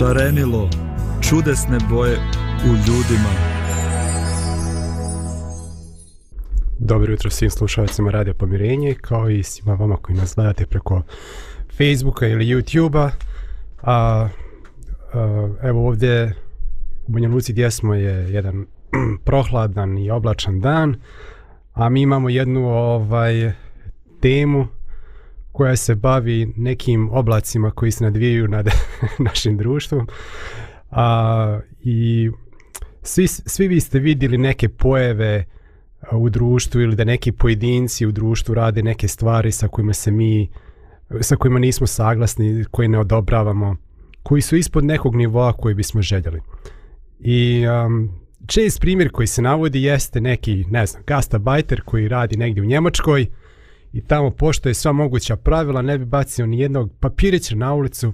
šarenilo čudesne boje u ljudima. Dobro jutro svim slušalcima Radio Pomirenje, kao i svima vama koji nas gledate preko Facebooka ili YouTubea. A, a, evo ovdje u Banja Luci gdje smo je jedan prohladan i oblačan dan, a mi imamo jednu ovaj temu, koja se bavi nekim oblacima koji se nadvijaju nad našim društvom. A, I svi, svi vi ste vidjeli neke pojeve u društvu ili da neki pojedinci u društvu rade neke stvari sa kojima se mi sa kojima nismo saglasni, koji ne odobravamo, koji su ispod nekog nivoa koji bismo željeli. I um, čest primjer koji se navodi jeste neki, ne znam, gastabajter koji radi negdje u Njemačkoj, uh, i tamo pošto je sva moguća pravila, ne bi bacio ni jednog papirića na ulicu,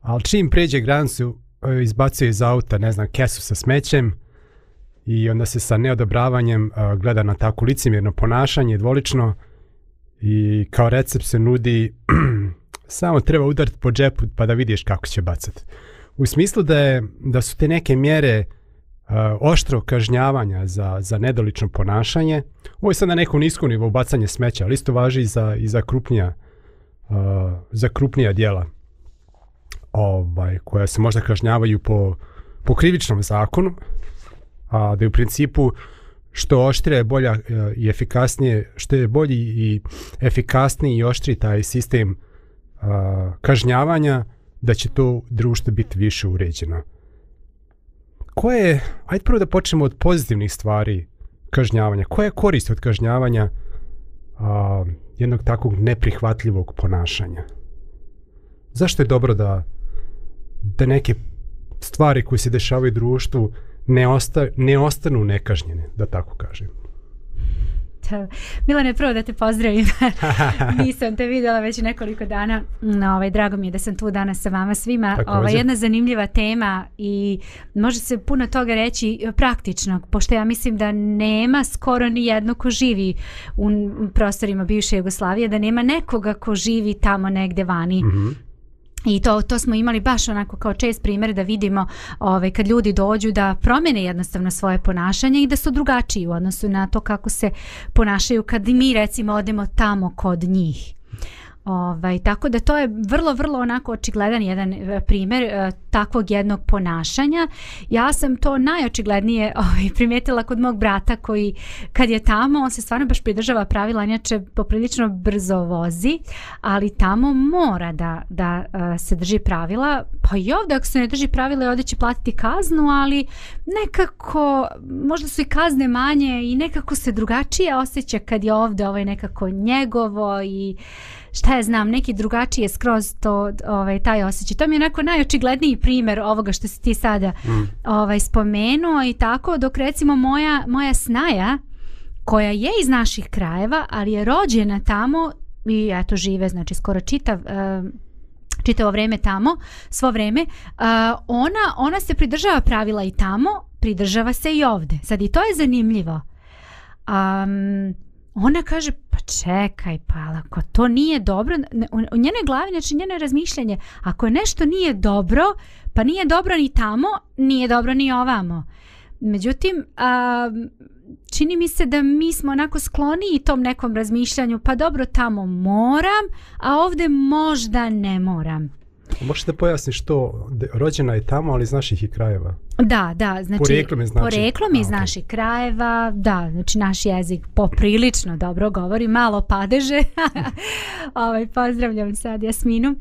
ali čim pređe granicu, e, izbacio je iz auta, ne znam, kesu sa smećem i onda se sa neodobravanjem e, gleda na tako licimirno ponašanje, dvolično i kao recept se nudi samo treba udariti po džepu pa da vidiš kako će bacati. U smislu da, je, da su te neke mjere uh, Eh, oštrog kažnjavanja za, za nedolično ponašanje. Ovo je sad na nekom niskom nivou bacanje smeća, ali isto važi i za, i za, krupnija, uh, za krupnija dijela ovaj, koja se možda kažnjavaju po, po krivičnom zakonu, a da je u principu što oštrije je bolja eh, i efikasnije, što je bolji i efikasniji i oštri taj sistem uh, kažnjavanja, da će to društvo biti više uređeno. Uh, koje je, ajde prvo da počnemo od pozitivnih stvari kažnjavanja. Koja je korist od kažnjavanja a, jednog takvog neprihvatljivog ponašanja? Zašto je dobro da, da neke stvari koje se dešavaju u društvu ne, osta, ne ostanu nekažnjene, da tako kažem? Milane, prvo da te pozdravim. Nisam te vidjela već nekoliko dana. No, ovaj, drago mi je da sam tu danas sa vama svima. Tako ovaj, jedna zanimljiva tema i može se puno toga reći praktičnog, pošto ja mislim da nema skoro ni jedno ko živi u prostorima bivše Jugoslavije, da nema nekoga ko živi tamo negde vani. Mm -hmm. I to, to smo imali baš onako kao čest primjer da vidimo ove, ovaj, kad ljudi dođu da promene jednostavno svoje ponašanje i da su drugačiji u odnosu na to kako se ponašaju kad mi recimo odemo tamo kod njih. Ovaj, tako da to je vrlo, vrlo onako očigledan jedan e, primjer e, takvog jednog ponašanja. Ja sam to najočiglednije ovaj, primijetila kod mog brata koji kad je tamo, on se stvarno baš pridržava pravila, njače poprilično brzo vozi, ali tamo mora da, da uh, se drži pravila. Pa i ovdje ako se ne drži pravila ovdje će platiti kaznu, ali nekako, možda su i kazne manje i nekako se drugačije osjeća kad je ovdje ovaj nekako njegovo i uh, šta je znam, neki drugačije skroz to, ovaj, taj osjećaj. To mi je neko najočigledniji primjer ovoga što si ti sada mm. ovaj, spomenuo i tako, dok recimo moja, moja snaja, koja je iz naših krajeva, ali je rođena tamo i eto žive, znači skoro čitav, uh, čitavo vreme tamo, svo vreme, uh, ona, ona se pridržava pravila i tamo, pridržava se i ovde. Sad i to je zanimljivo. Um, ona kaže pa čekaj palako to nije dobro u njenoj glavi znači njeno razmišljanje ako nešto nije dobro pa nije dobro ni tamo nije dobro ni ovamo međutim a, čini mi se da mi smo onako skloni i tom nekom razmišljanju pa dobro tamo moram a ovde možda ne moram Možete pojasniti što rođena je tamo ali iz naših i krajeva Da, da, znači poreklo mi, znači, poreklo mi iz okay. naših krajeva, da, znači naš jezik poprilično dobro govori, malo padeže, ovaj, pozdravljam sad Jasminu,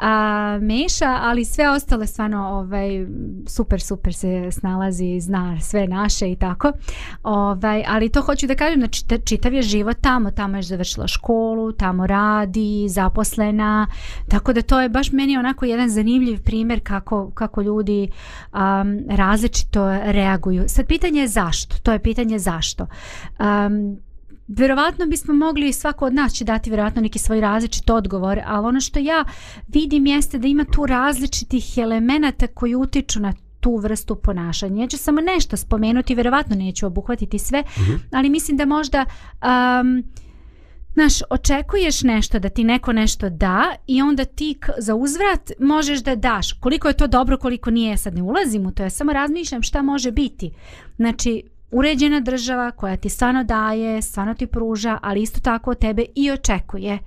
A, Meša, ali sve ostale stvarno ovaj, super, super se snalazi, zna sve naše i tako, ovaj, ali to hoću da kažem, znači čitav je život tamo, tamo je završila školu, tamo radi, zaposlena, tako da to je baš meni onako jedan zanimljiv primjer kako, kako ljudi um, različito reaguju. Sad pitanje je zašto? To je pitanje zašto. Um, Vjerovatno bismo mogli svako od nas će dati vjerovatno neki svoj različit odgovor, ali ono što ja vidim jeste da ima tu različitih elemenata koji utiču na tu vrstu ponašanja. Ja ću samo nešto spomenuti, vjerovatno neću obuhvatiti sve, uh mhm. -huh. ali mislim da možda um, Znaš, očekuješ nešto da ti neko nešto da i onda ti za uzvrat možeš da daš. Koliko je to dobro, koliko nije, sad ne ulazim u to, ja samo razmišljam šta može biti. Znači, uređena država koja ti stvarno daje, stvarno ti pruža, ali isto tako od tebe i očekuje.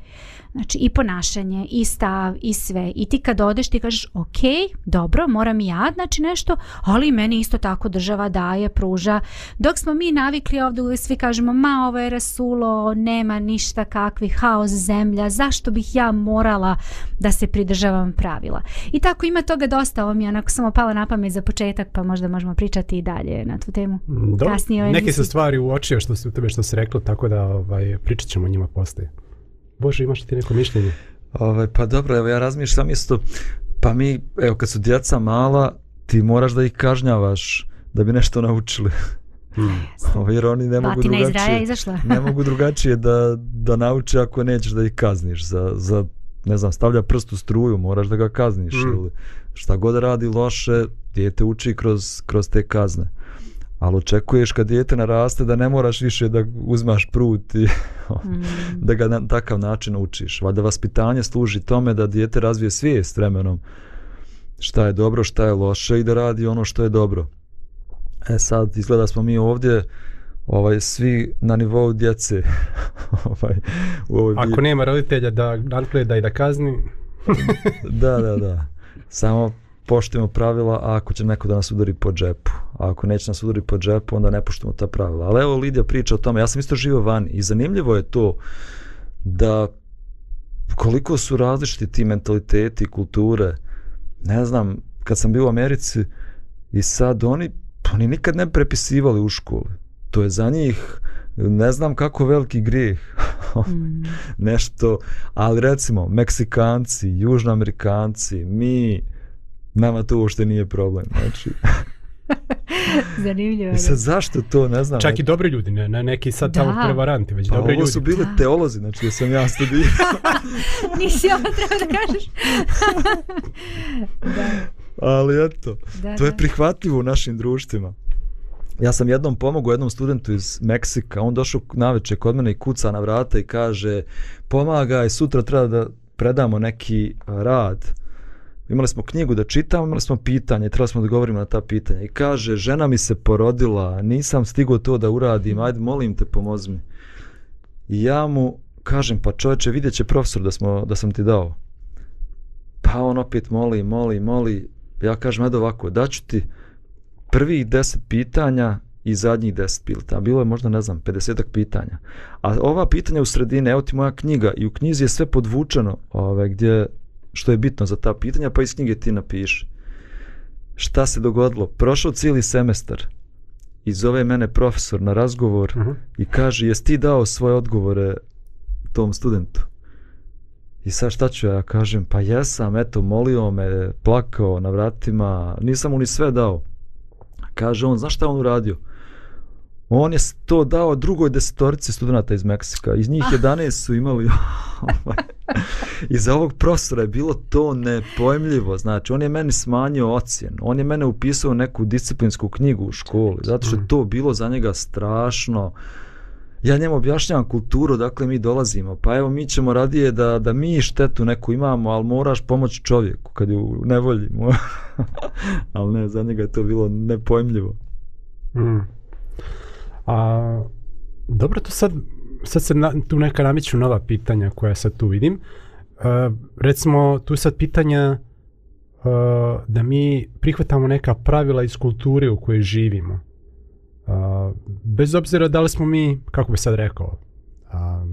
Znači i ponašanje, i stav, i sve. I ti kad odeš ti kažeš ok, dobro, moram i ja znači nešto, ali meni isto tako država daje, pruža. Dok smo mi navikli ovdje uvijek svi kažemo ma ovo je rasulo, nema ništa kakvi, haos zemlja, zašto bih ja morala da se pridržavam pravila. I tako ima toga dosta, ovo mi je onako samo pala na pamet za početak pa možda možemo pričati i dalje na tu temu. Mm, Do, Kasnije, neke su stvari uočio što si u tebe što si rekla, tako da ovaj, pričat ćemo o njima postoje. Bože, imaš ti neko mišljenje? Ove, ovaj, pa dobro, evo ja razmišljam isto, pa mi, evo kad su djeca mala, ti moraš da ih kažnjavaš da bi nešto naučili. Mm. Ovo, ovaj, jer oni ne Batina mogu drugačije, izašla. ne mogu drugačije da, da nauče ako nećeš da ih kazniš za, za ne znam, stavlja prst u struju, moraš da ga kazniš mm. ili šta god radi loše, dijete uči kroz, kroz te kazne. Mm ali očekuješ kad dijete naraste da ne moraš više da uzmaš prut i ono, mm. da ga na takav način učiš. Valjda vaspitanje služi tome da dijete razvije svijest vremenom šta je dobro, šta je loše i da radi ono što je dobro. E sad izgleda smo mi ovdje ovaj svi na nivou djece. ovaj, u ovoj Ako nema roditelja da nadgleda i da kazni. da, da, da. Samo poštujemo pravila ako će neko da nas udari po džepu. A ako neće nas udari po džepu, onda ne poštujemo ta pravila. Ali evo Lidija priča o tome, ja sam isto živo vani i zanimljivo je to da koliko su različiti ti mentaliteti, kulture, ne znam, kad sam bio u Americi i sad oni, oni nikad ne prepisivali u školi. To je za njih ne znam kako veliki grijeh. Ono, mm. Nešto, ali recimo, Meksikanci, Južnoamerikanci, mi, nama to uopšte nije problem. Znači, Zanimljivo. I e sad zašto to, ne znam. Čak i dobri ljudi, ne, ne neki sad da. tamo prevaranti, već pa dobri ljudi. Pa ovo su bili da. teolozi, znači da sam ja studijao. Nisi ovo treba da kažeš. da. Ali eto, da, to da. je prihvatljivo u našim društvima. Ja sam jednom pomogao jednom studentu iz Meksika, on došao naveče kod mene i kuca na vrata i kaže pomagaj, sutra treba da predamo neki rad. Uh, imali smo knjigu da čitamo, imali smo pitanje, trebali smo da govorimo na ta pitanja. I kaže, žena mi se porodila, nisam stigo to da uradim, ajde, molim te, pomozi mi. I ja mu kažem, pa čovječe, vidjet će profesor da, smo, da sam ti dao. Pa on opet moli, moli, moli. Ja kažem, ajde ovako, daću ti prvih deset pitanja i zadnjih deset pilota. Bilo je možda, ne znam, 50-ak pitanja. A ova pitanja u sredini, evo ti moja knjiga, i u knjizi je sve podvučeno, ove, gdje što je bitno za ta pitanja, pa iz knjige ti napiši. Šta se dogodilo? Prošao cijeli semestar i zove mene profesor na razgovor uh mhm. -huh. i kaže, jes ti dao svoje odgovore tom studentu? I sad šta ću ja kažem? Pa jesam, eto, molio me, plakao na vratima, nisam mu ni sve dao. Kaže on, znaš šta on uradio? On je to dao drugoj desetorici studenta iz Meksika. Iz njih 11 ah. su imali... Ovaj, I za ovog profesora je bilo to nepojmljivo. Znači, on je meni smanjio ocjen. On je mene upisao neku disciplinsku knjigu u školi. Zato što to bilo za njega strašno. Ja njemu objašnjavam kulturu, dakle mi dolazimo. Pa evo, mi ćemo radije da, da mi štetu neku imamo, ali moraš pomoći čovjeku kad ju ne voljimo. ali ne, za njega je to bilo nepojmljivo. Mm. A, dobro, to sad, sad se na, tu neka namiču nova pitanja koja sad tu vidim. A, e, recimo, tu sad pitanja a, e, da mi prihvatamo neka pravila iz kulture u kojoj živimo. A, e, bez obzira da li smo mi, kako bi sad rekao, a,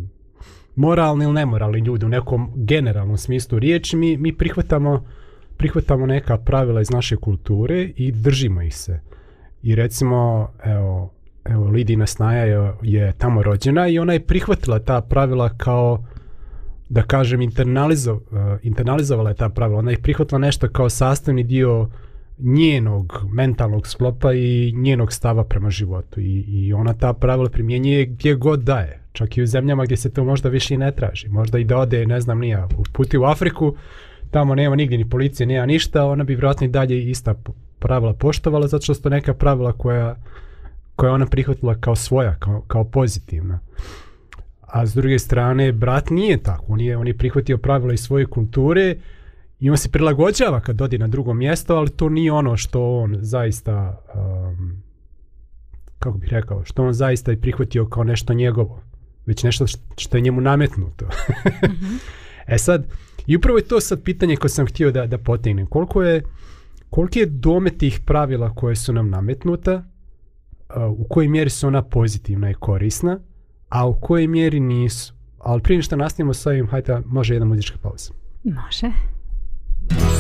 moralni ili nemoralni ljudi u nekom generalnom smislu riječi, mi, mi prihvatamo, prihvatamo neka pravila iz naše kulture i držimo ih se. I recimo, evo, evo, Lidina Snaja je, je tamo rođena i ona je prihvatila ta pravila kao, da kažem, internalizo, uh, internalizovala je ta pravila. Ona je prihvatila nešto kao sastavni dio njenog mentalnog sklopa i njenog stava prema životu. I, i ona ta pravila primjenjuje gdje god daje. Čak i u zemljama gdje se to možda više i ne traži. Možda i da ode, ne znam, nija, u puti u Afriku, tamo nema nigdje ni policije, nema ništa, ona bi vjerojatno i dalje ista pravila poštovala, zato što su to neka pravila koja koja je ona prihvatila kao svoja, kao, kao pozitivna. A s druge strane, brat nije tako. On je, on je prihvatio pravila iz svoje kulture i on se prilagođava kad dodi na drugo mjesto, ali to nije ono što on zaista, um, kako bih rekao, što on zaista je prihvatio kao nešto njegovo, već nešto što je njemu nametnuto. e sad, i upravo je to sad pitanje koje sam htio da, da potegnem. Koliko je, koliko je domet tih pravila koje su nam nametnuta, Uh, u kojoj mjeri su ona pozitivna i korisna, a u kojoj mjeri nisu. Ali prije što nastavimo s ovim, hajde, može jedna muzička pauza. Može. Može.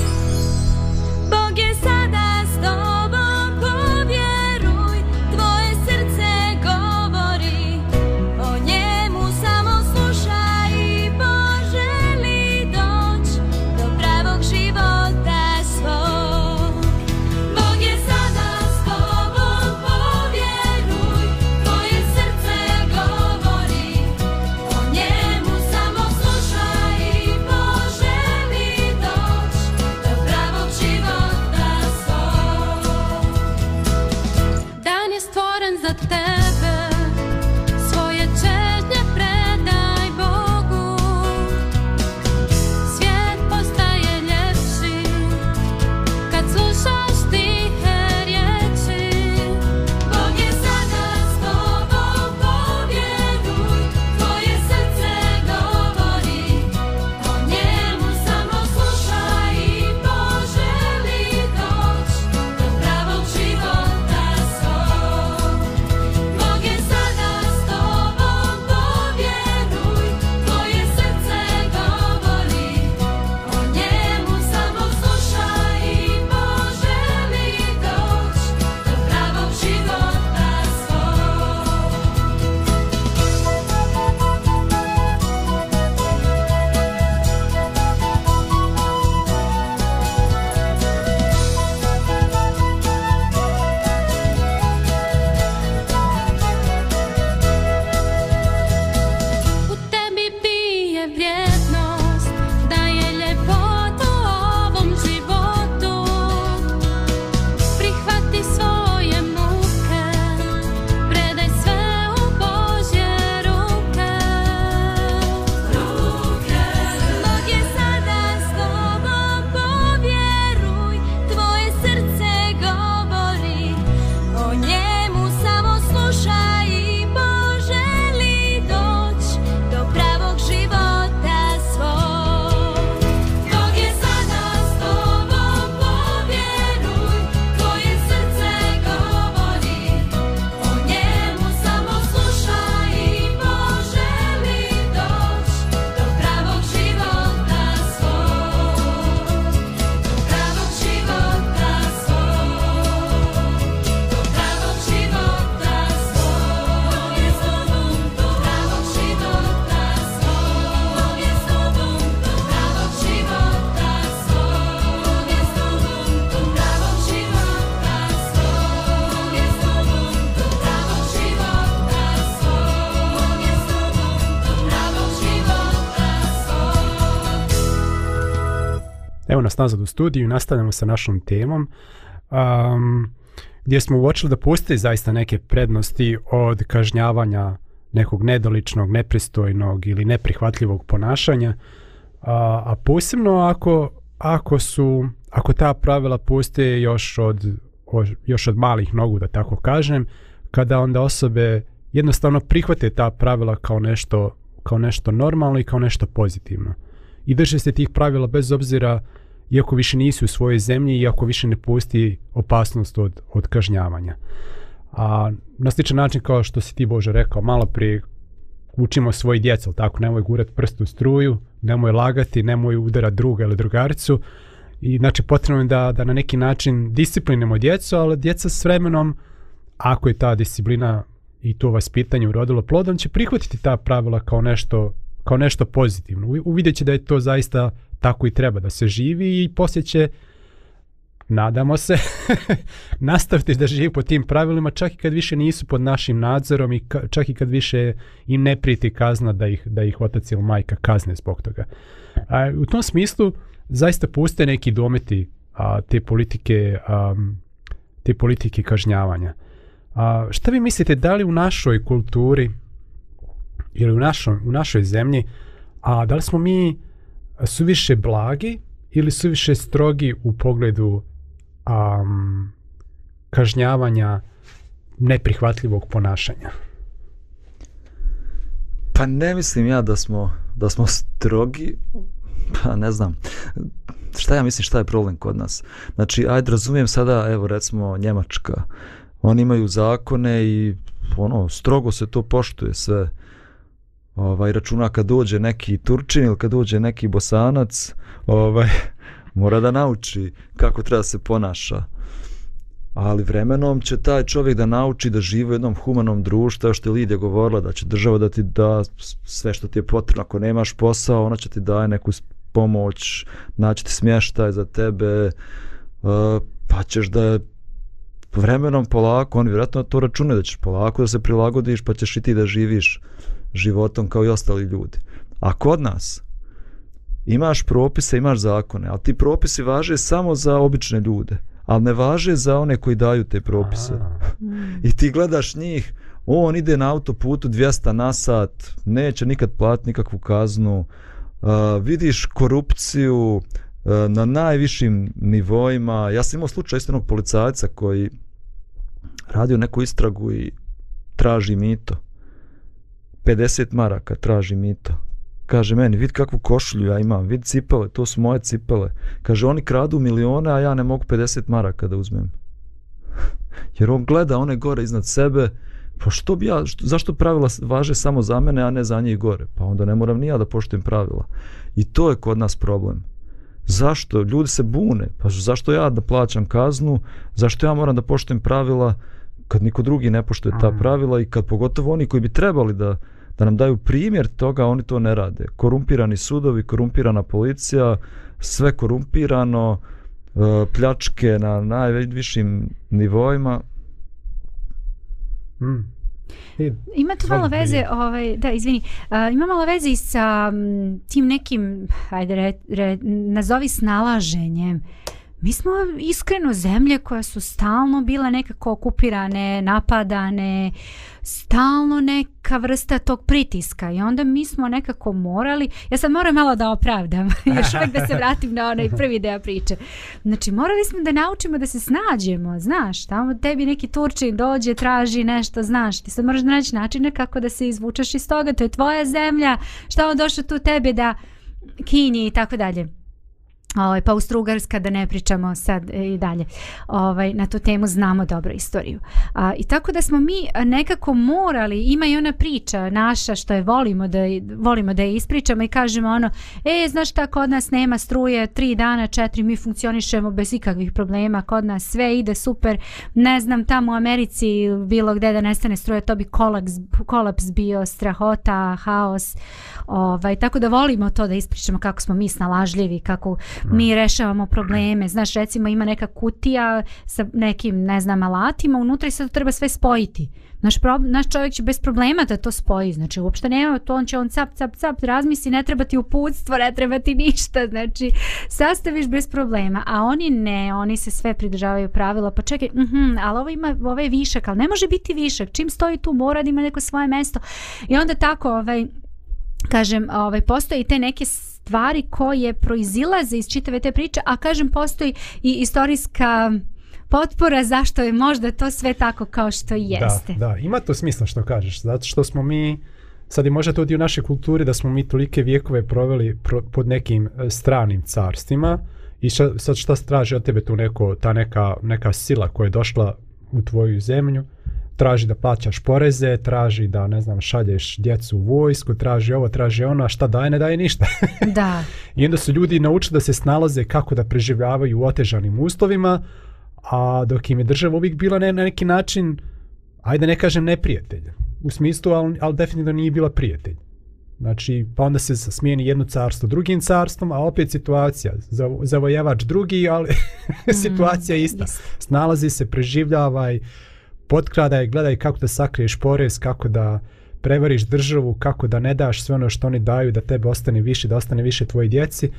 nazad u studiju i nastavljamo sa našom temom um, gdje smo uočili da postoje zaista neke prednosti od kažnjavanja nekog nedoličnog, nepristojnog ili neprihvatljivog ponašanja, a, a posebno ako, ako su ako ta pravila postoje još od, o, još od malih nogu, da tako kažem, kada onda osobe jednostavno prihvate ta pravila kao nešto, kao nešto normalno i kao nešto pozitivno. I drže se tih pravila bez obzira uh, iako više nisu u svojoj zemlji, iako više ne pusti opasnost od, od kažnjavanja. A na sličan način kao što si ti Bože rekao, malo prije učimo svoji djeca, tako nemoj gurati prst u struju, nemoj lagati, nemoj udarati druga ili drugaricu. I znači potrebno je da, da na neki način disciplinimo djecu, ali djeca s vremenom, ako je ta disciplina i to vas pitanje urodilo plodom, će prihvatiti ta pravila kao nešto, kao nešto pozitivno. Uvidjet će da je to zaista tako i treba da se živi i poslije će nadamo se nastaviti da živi po tim pravilima čak i kad više nisu pod našim nadzorom i ka, čak i kad više im ne priti kazna da ih, da ih otac ili majka kazne zbog toga. A, u tom smislu zaista puste neki dometi a, te politike a, te politike kažnjavanja. A, šta vi mislite, da li u našoj kulturi ili u, našom, u našoj zemlji, a da li smo mi a, su više blagi ili su više strogi u pogledu um, kažnjavanja neprihvatljivog ponašanja? Pa ne mislim ja da smo, da smo strogi, pa ne znam, šta ja mislim šta je problem kod nas. Znači, ajde razumijem sada, evo recimo Njemačka, oni imaju zakone i ono, strogo se to poštuje sve, ovaj računa kad dođe neki turčin ili kad dođe neki bosanac, ovaj mora da nauči kako treba se ponaša. Ali vremenom će taj čovjek da nauči da živi u jednom humanom društvu, što je Lidija govorila, da će država da ti da sve što ti je potrebno. Ako nemaš posao, ona će ti daje neku pomoć, naći ti smještaj za tebe, pa ćeš da vremenom polako, on vjerojatno to računa, da ćeš polako da se prilagodiš, pa ćeš i ti da živiš životom kao i ostali ljudi. A kod nas imaš propise, imaš zakone, ali ti propisi važe samo za obične ljude, ali ne važe za one koji daju te propise. I ti gledaš njih, on ide na autoputu 200 na sat, neće nikad platiti nikakvu kaznu, uh, vidiš korupciju uh, na najvišim nivoima. Ja sam imao slučaj istinog policajca koji radio neku istragu i traži mito. 50 maraka traži mito. Kaže meni, vid kakvu košulju ja imam, vid cipele, to su moje cipele. Kaže, oni kradu milione, a ja ne mogu 50 maraka da uzmem. Jer on gleda one gore iznad sebe, pa što bi ja, što, zašto pravila važe samo za mene, a ne za njih gore? Pa onda ne moram ni ja da poštujem pravila. I to je kod nas problem. Zašto? Ljudi se bune. Pa zašto ja da plaćam kaznu? Zašto ja moram da poštujem pravila? Zašto? kad niko drugi ne poštuje ta pravila i kad pogotovo oni koji bi trebali da da nam daju primjer toga, oni to ne rade. Korumpirani sudovi, korumpirana policija, sve korumpirano, e, pljačke na najvišim nivoima. Mm. I, e, ima tu malo veze, prije. ovaj, da, izvini, uh, ima malo veze i sa um, tim nekim, ajde, re, re, nazovi snalaženjem. Uh, mi smo iskreno zemlje koja su stalno bila nekako okupirane, napadane, stalno neka vrsta tog pritiska i onda mi smo nekako morali, ja sad moram malo da opravdam, još uvijek da se vratim na onaj prvi deo priče. Znači morali smo da naučimo da se snađemo, znaš, tamo tebi neki turčin dođe, traži nešto, znaš, ti sad moraš da naći načine kako da se izvučaš iz toga, to je tvoja zemlja, šta on došao tu tebe da kinji i tako dalje. Ovaj pa Austrougarska da ne pričamo sad e, i dalje. Ovaj na tu temu znamo dobro istoriju. A i tako da smo mi nekako morali, ima i ona priča naša što je volimo da volimo da je ispričamo i kažemo ono, e znaš šta kod nas nema struje tri dana, četiri mi funkcionišemo bez ikakvih problema, kod nas sve ide super. Ne znam tamo u Americi bilo gde da nestane struje, to bi kolaps kolaps bio, strahota, haos. Ovaj, tako da volimo to da ispričamo kako smo mi snalažljivi, kako mi rešavamo probleme. Znaš, recimo ima neka kutija sa nekim, ne znam, alatima, unutra i sad to treba sve spojiti. Naš, pro, naš čovjek će bez problema da to spoji, znači uopšte nema to, on će on cap, cap, cap, razmisli, ne treba ti uputstvo, ne treba ti ništa, znači sastaviš bez problema, a oni ne, oni se sve pridržavaju pravila, pa čekaj, mm -hmm, ali ovo, ima, ovo je višak, ali ne može biti višak, čim stoji tu mora da ima neko svoje mesto i onda tako, ovaj, kažem, ovaj, postoji te neke stvari koje proizilaze iz čitave te priče, a kažem, postoji i istorijska potpora zašto je možda to sve tako kao što jeste. Da, da, ima to smisla što kažeš, zato što smo mi, sad je možda to dio naše kulture da smo mi tolike vijekove proveli pro, pod nekim e, stranim carstvima i šta, sad šta straži od tebe tu neko, ta neka, neka sila koja je došla u tvoju zemlju, traži da plaćaš poreze, traži da, ne znam, šalješ djecu u vojsku, traži ovo, traži ono, a šta daje, ne daje ništa. da. I onda su ljudi naučili da se snalaze kako da preživljavaju u otežanim uslovima, a dok im je država uvijek bila ne, na neki način, ajde ne kažem neprijatelj, u smislu, ali, ali definitivno nije bila prijatelj. Znači, pa onda se smijeni jedno carstvo drugim carstvom, a opet situacija, zavojevač drugi, ali mm, situacija je ista. Yes. Snalazi se, preživljavaj, uh, potkradaj, gledaj kako da sakriješ porez, kako da prevariš državu, kako da ne daš sve ono što oni daju da tebe ostane više, da ostane više tvoji djeci.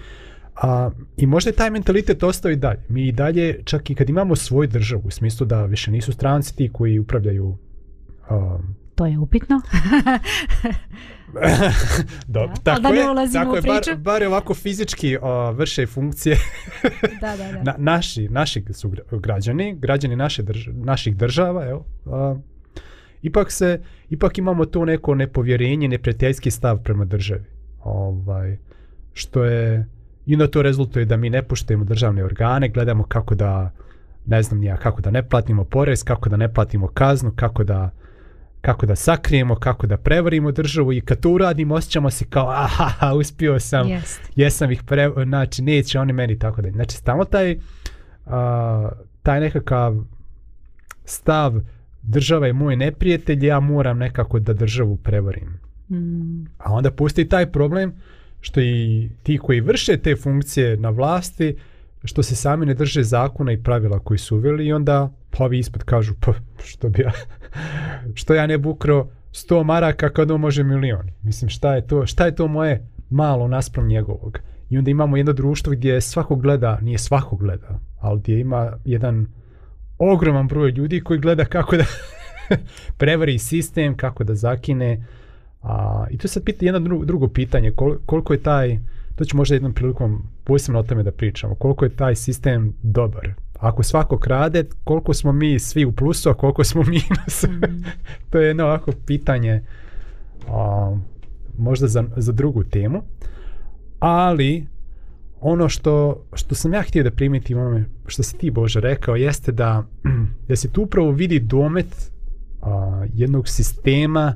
A, I možda je taj mentalitet ostao i dalje. Mi i dalje, čak i kad imamo svoju državu, u smislu da više nisu stranci ti koji upravljaju a, to je upitno. Do, da. tako da ne ulazimo je, tako u priču. Bar, bar je ovako fizički o, vrše funkcije da, da, da. Na, naši, naši su građani, građani naše drž, naših država, evo, a, ipak se, ipak imamo to neko nepovjerenje, neprijateljski stav prema državi. Ovaj, što je, i na to rezultuje da mi ne poštujemo državne organe, gledamo kako da, ne znam nija, kako da ne platimo porez, kako da ne platimo kaznu, kako da, kako da sakrijemo, kako da prevarimo državu i kad to uradimo, osjećamo se kao aha, uspio sam, yes. jesam ih pre, znači neće oni meni tako da. Znači, stalno taj uh, taj nekakav stav država je moj neprijatelj, ja moram nekako da državu prevarim. Mm. A onda postoji taj problem što i ti koji vrše te funkcije na vlasti, što se sami ne drže zakona i pravila koji su uveli i onda pa ovi ispod kažu, pa što bi ja, što ja ne bukro 100 maraka kad on može milion. Mislim, šta je to, šta je to moje malo naspram njegovog? I onda imamo jedno društvo gdje svako gleda, nije svako gleda, ali gdje ima jedan ogroman broj ljudi koji gleda kako da prevari sistem, kako da zakine. A, I tu sad pita jedno dru, drugo pitanje, kol, koliko je taj, to ću možda jednom prilikom posebno o tome da pričamo, koliko je taj sistem dobar, ako svako krade, koliko smo mi svi u plusu, a koliko smo minus? Mm. to je jedno ovako pitanje a, možda za, za drugu temu. Ali ono što, što sam ja htio da primetim, ono što si ti Bože rekao, jeste da, da se tu upravo vidi domet a, jednog sistema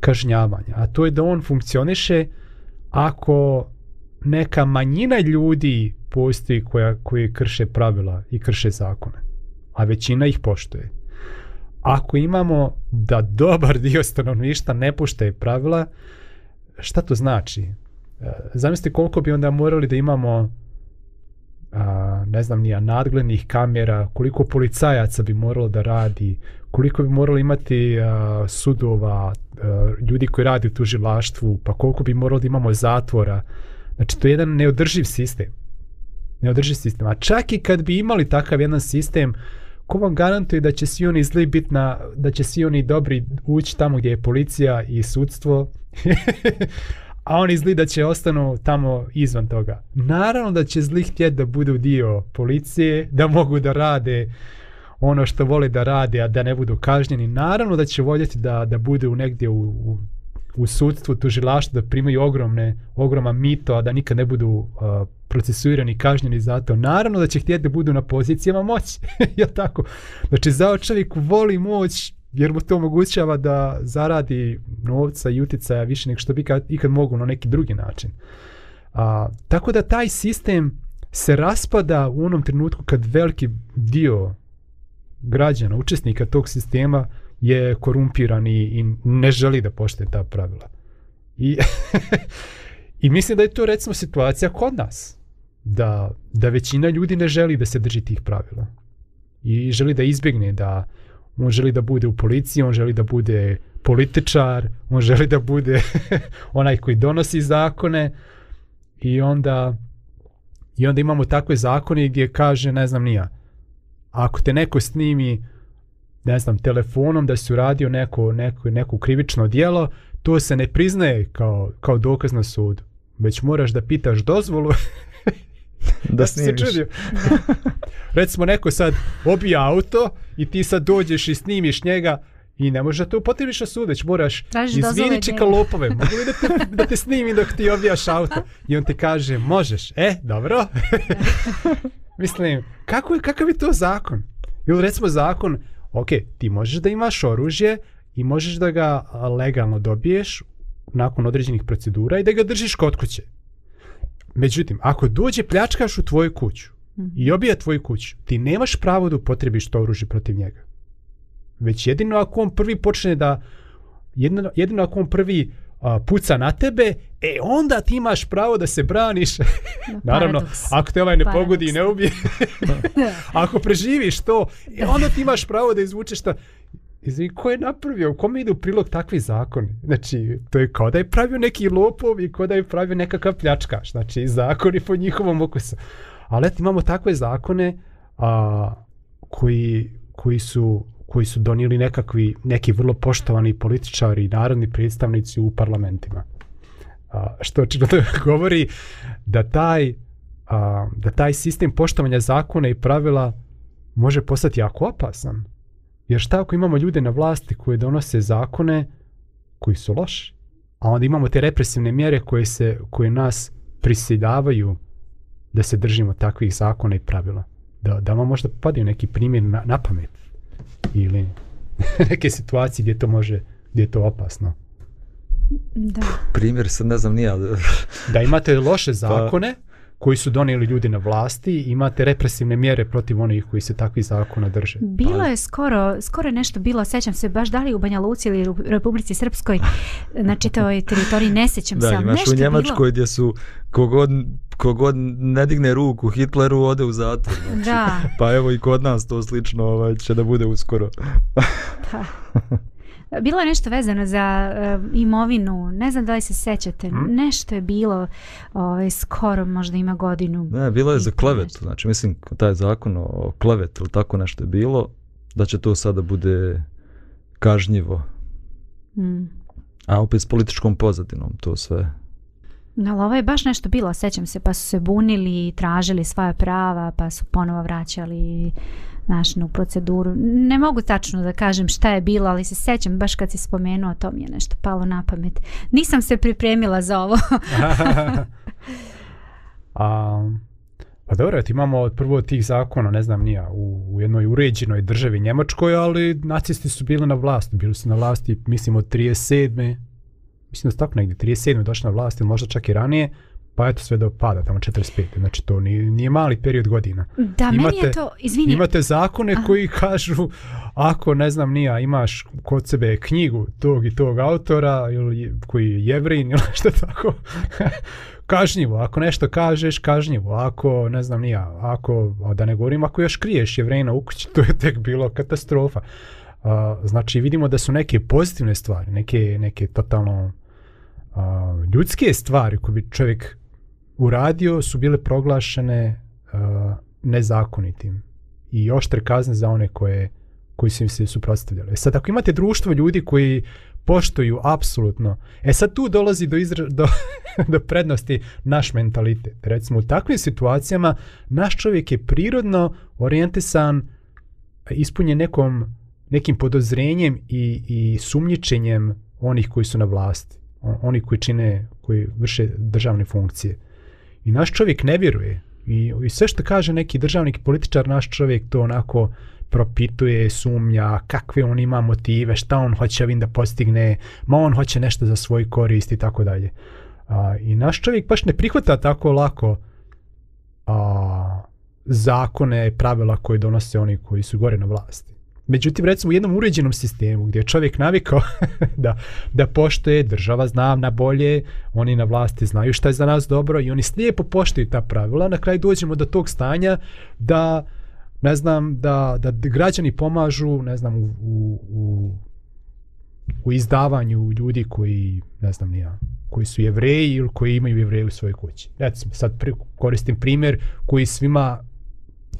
kažnjavanja. A to je da on funkcioniše ako neka manjina ljudi postoji koja, koje krše pravila i krše zakone, a većina ih poštuje. Ako imamo da dobar dio stanovništa ne poštaje pravila, šta to znači? E, zamislite koliko bi onda morali da imamo a, ne znam nija, nadglednih kamera, koliko policajaca bi moralo da radi, koliko bi moralo imati a, sudova, a, ljudi koji radi u tužilaštvu, pa koliko bi moralo da imamo zatvora. Znači, to je jedan neodrživ sistem ne održi sistem. A čak i kad bi imali takav jedan sistem, ko vam garantuje da će svi oni zli bit na, da će svi oni dobri ući tamo gdje je policija i sudstvo, a oni zli da će ostanu tamo izvan toga. Naravno da će zli htjeti da budu dio policije, da mogu da rade ono što vole da rade, a da ne budu kažnjeni. Naravno da će voljeti da, da budu negdje u, u u sudstvu tužilaštvo da primaju ogromne ogroma mito a da nikad ne budu uh, procesuirani kažnjeni za to naravno da će htjeti da budu na pozicijama moći je tako znači za čovjek voli moć jer mu to omogućava da zaradi novca i uticaja više nego što bi kad, ikad mogu na neki drugi način a, uh, tako da taj sistem se raspada u onom trenutku kad veliki dio građana, učesnika tog sistema uh, je korumpiran i, i ne želi da poštuje ta pravila. I, I mislim da je to recimo situacija kod nas. Da, da većina ljudi ne želi da se drži tih pravila. I želi da izbjegne da on želi da bude u policiji, on želi da bude političar, on želi da bude onaj koji donosi zakone i onda i onda imamo takve zakone gdje kaže, ne znam nija, ako te neko snimi, ne znam, telefonom da su radio neko, neko, neko krivično dijelo, to se ne priznaje kao, kao dokaz na sudu. Već moraš da pitaš dozvolu da, da snimiš. Se Recimo neko sad obija auto i ti sad dođeš i snimiš njega i ne možeš da te upotrebiš na sud, već moraš izviniti čeka lopove, mogu li da te, da te snimim dok ti obijaš auto? I on ti kaže, možeš, e, dobro. Mislim, kako je, kakav je to zakon? Ili recimo zakon ok, ti možeš da imaš oružje i možeš da ga legalno dobiješ nakon određenih procedura i da ga držiš kod kuće. Međutim, ako dođe pljačkaš u tvoju kuću mhm. i obija tvoju kuću, ti nemaš pravo da upotrebiš to oružje protiv njega. Već jedino ako on prvi počne da, jedino, jedino ako on prvi uh, puca na tebe, e onda ti imaš pravo da se braniš. No, Naravno, paradoks. ako te ovaj ne paradoks. pogodi i ne ubije. ako preživiš to, e, onda ti imaš pravo da izvučeš ta... Izvi, ko je napravio, u kome ide u prilog takvi zakon? Znači, to je kao da je pravio neki lopov i kao da je pravio nekakva pljačkaš. Znači, zakoni po njihovom okusu. Ali eto, imamo takve zakone a, koji, koji su koji su donijeli nekakvi, neki vrlo poštovani političari i narodni predstavnici u parlamentima. A, što očigledno govori da taj, a, da taj sistem poštovanja zakona i pravila može postati jako opasan. Jer šta ako imamo ljude na vlasti koje donose zakone koji su loši? A onda imamo te represivne mjere koje, se, koje nas prisidavaju da se držimo takvih zakona i pravila. Da, da vam možda padaju neki primjer na, na pamet ili neke situacije gdje to može, gdje je to opasno. Da. Primjer sad ne znam nija. da imate loše pa- zakone pa... koji su donijeli ljudi na vlasti, imate represivne mjere protiv onih koji se takvi zakona drže. Bilo pa... je skoro, skoro je nešto bilo, sećam se baš da li u Banja Luci ili u Republici Srpskoj, na čitoj teritoriji, ne sećam da, se. Da, imaš nešto u Njemačkoj bilo... gdje su kogod kogod ne digne ruku Hitleru ode u zatvor. Znači, da. Pa evo i kod nas to slično ovaj, će da bude uskoro. da. Bilo je nešto vezano za uh, imovinu, ne znam da li se sećate, hmm? nešto je bilo ovaj, skoro možda ima godinu. Ne, bilo je za klevetu, nešto. znači mislim taj zakon o klevetu ili tako nešto je bilo, da će to sada bude kažnjivo. Hmm. A opet s političkom pozadinom to sve Ali ovo je baš nešto bilo, sećam se, pa su se bunili i tražili svoje prava, pa su ponovo vraćali našnu proceduru. Ne mogu tačno da kažem šta je bilo, ali se sećam baš kad si spomenuo, to mi je nešto palo na pamet. Nisam se pripremila za ovo. A, pa dobro, ti imamo od prvo tih zakona, ne znam nija, u, u jednoj uređenoj državi Njemačkoj, ali nacisti su bili na vlasti. Bili su na vlasti, mislim, od 37 mislim da su tako negdje 37. došli na vlast ili možda čak i ranije, pa eto sve do pada, tamo 45. Znači to nije, nije mali period godina. Da, imate, meni je to, izvini. Imate zakone a... koji kažu, ako ne znam nija, imaš kod sebe knjigu tog i tog autora, ili koji je jevrin ili što tako, kažnjivo, ako nešto kažeš, kažnjivo, ako ne znam nija, ako, a da ne govorim, ako još kriješ jevrejna u kući, to je tek bilo katastrofa. A, znači vidimo da su neke pozitivne stvari, neke, neke totalno a, ljudske stvari koje bi čovjek uradio su bile proglašene a, nezakonitim i oštre kazne za one koje koji su im se suprotstavljali. E sad, ako imate društvo ljudi koji poštuju apsolutno, e sad tu dolazi do, izra, do, do prednosti naš mentalitet. Recimo, u takvim situacijama naš čovjek je prirodno orijentisan, ispunjen nekom, nekim podozrenjem i, i sumnjičenjem onih koji su na vlasti oni koji čine, koji vrše državne funkcije. I naš čovjek ne vjeruje. I, i sve što kaže neki državnik, političar, naš čovjek to onako propituje, sumnja, kakve on ima motive, šta on hoće ovim da postigne, ma on hoće nešto za svoj korist i tako dalje. A, I naš čovjek baš ne prihvata tako lako a, zakone i pravila koje donose oni koji su gore na vlasti. Međutim, recimo u jednom uređenom sistemu gdje je čovjek navikao da, da poštoje, država zna na bolje, oni na vlasti znaju šta je za nas dobro i oni slijepo poštoju ta pravila, na kraju dođemo do tog stanja da, ne znam, da, da građani pomažu, ne znam, u, u, u, u izdavanju ljudi koji, ne znam, nija, koji su jevreji ili koji imaju jevreje u svojoj kući. Recimo, sad pri, koristim primjer koji svima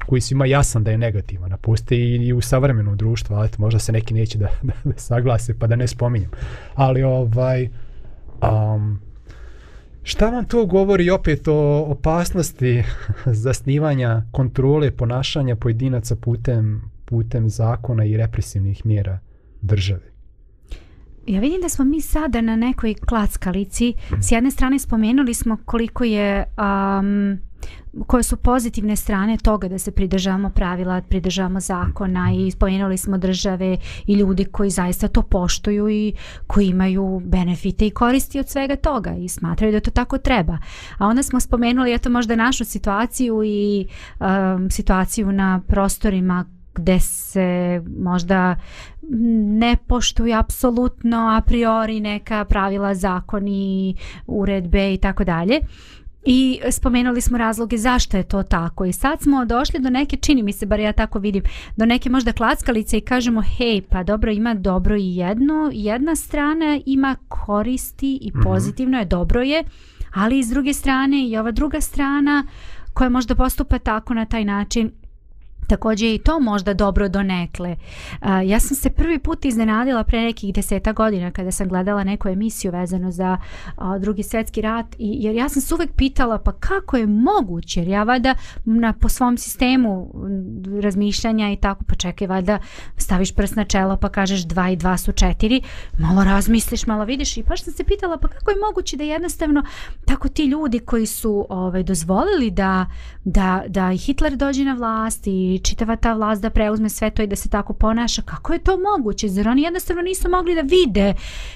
koji svima jasan da je negativan, a postoji i u savremenu društvu, ali možda se neki neće da, da, da saglase, pa da ne spominjem. Ali ovaj... Um, šta vam to govori opet o opasnosti zasnivanja kontrole ponašanja pojedinaca putem, putem zakona i represivnih mjera države? Ja vidim da smo mi sada na nekoj klackalici. S jedne strane spomenuli smo koliko je um, koje su pozitivne strane toga da se pridržavamo pravila, pridržavamo zakona i spomenuli smo države i ljudi koji zaista to poštuju i koji imaju benefite i koristi od svega toga i smatraju da to tako treba. A onda smo spomenuli eto možda našu situaciju i um, situaciju na prostorima gde se možda ne poštuju apsolutno a priori neka pravila, zakoni, uredbe i tako dalje. I spomenuli smo razloge zašto je to tako i sad smo došli do neke, čini mi se, bar ja tako vidim, do neke možda klackalice i kažemo hej pa dobro ima dobro i jedno, jedna strana ima koristi i mhm. pozitivno je, dobro je, ali i s druge strane i ova druga strana koja možda postupa tako na taj način Također i to možda dobro donekle. Ja sam se prvi put iznenadila pre nekih deseta godina kada sam gledala neku emisiju vezano za drugi svjetski rat. Jer ja sam se uvek pitala pa kako je moguće jer ja vada na, po svom sistemu razmišljanja i tako pa čekaj vada staviš prst na čelo pa kažeš dva i dva su četiri. Malo razmisliš, malo vidiš i pa sam se pitala pa kako je moguće da jednostavno tako ti ljudi koji su ove, ovaj, dozvolili da, da, da Hitler dođe na vlast i čitava ta vlast da preuzme sve to i da se tako ponaša. Kako je to moguće? Zar oni jednostavno nisu mogli da vide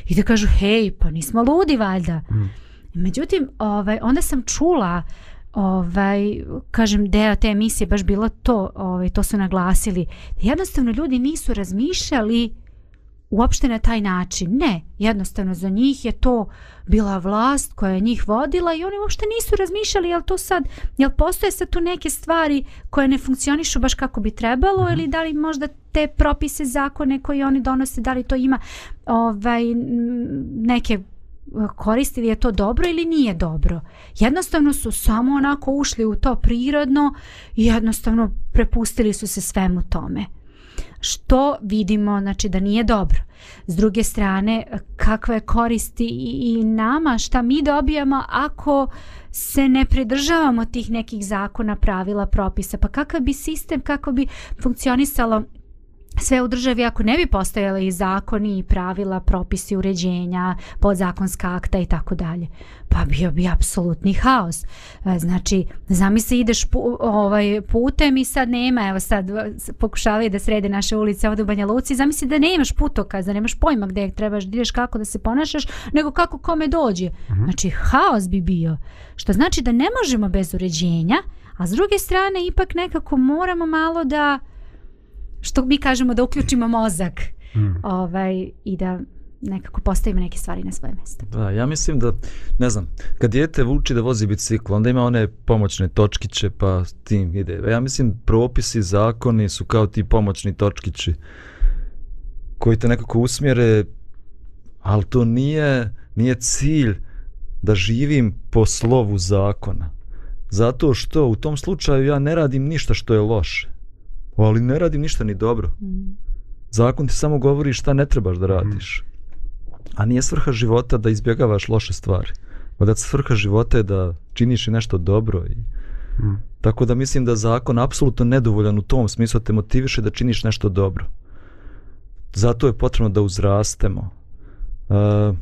i da kažu hej, pa nismo ludi valjda. Mm. Međutim, ovaj, onda sam čula ovaj kažem deo te emisije baš bilo to ovaj to su naglasili jednostavno ljudi nisu razmišljali uopšte na taj način. Ne, jednostavno za njih je to bila vlast koja je njih vodila i oni uopšte nisu razmišljali jel to sad, jel postoje sad tu neke stvari koje ne funkcionišu baš kako bi trebalo mhm. ili da li možda te propise, zakone koje oni donose, da li to ima ovaj, neke e, koristi li je to dobro ili nije dobro. Jednostavno su samo onako ušli u to prirodno i jednostavno prepustili su se svemu tome što vidimo znači da nije dobro. S druge strane, kakve koristi i nama, šta mi dobijamo ako se ne pridržavamo tih nekih zakona, pravila, propisa, pa kakav bi sistem, kako bi funkcionisalo Sve u državi ako ne bi postojali i zakoni i pravila, propisi uređenja, podzakonska akta i tako dalje, pa bio bi apsolutni haos. E, znači, zamisli ideš pu, ovaj, putem i sad nema, evo sad pokušavaju da srede naše ulice ovdje u Banja Luci, zamisli da nemaš putoka, da nemaš pojma gdje trebaš, da ideš kako da se ponašaš, nego kako kome dođe. Mhm. Znači, haos bi bio. Što znači da ne možemo bez uređenja, a s druge strane ipak nekako moramo malo da što mi kažemo da uključimo mozak mm. ovaj, i da nekako postavimo neke stvari na svoje mjesto. Da, ja mislim da, ne znam, kad dijete vuči da vozi bicikl, onda ima one pomoćne točkiće pa tim ide. E, ja mislim propisi, zakoni su kao ti pomoćni točkići koji te nekako usmjere, ali to nije, nije cilj da živim po slovu zakona. Zato što u tom slučaju ja ne radim ništa što je loše ali ne radim ništa ni dobro. Mm. Zakon ti samo govori šta ne trebaš da mhm. radiš. Mm. A nije svrha života da izbjegavaš loše stvari. Onda svrha života je da činiš i nešto dobro. I... Mm. Tako da mislim da zakon apsolutno nedovoljan u tom smislu te motiviše da činiš nešto dobro. Zato je potrebno da uzrastemo. Uh,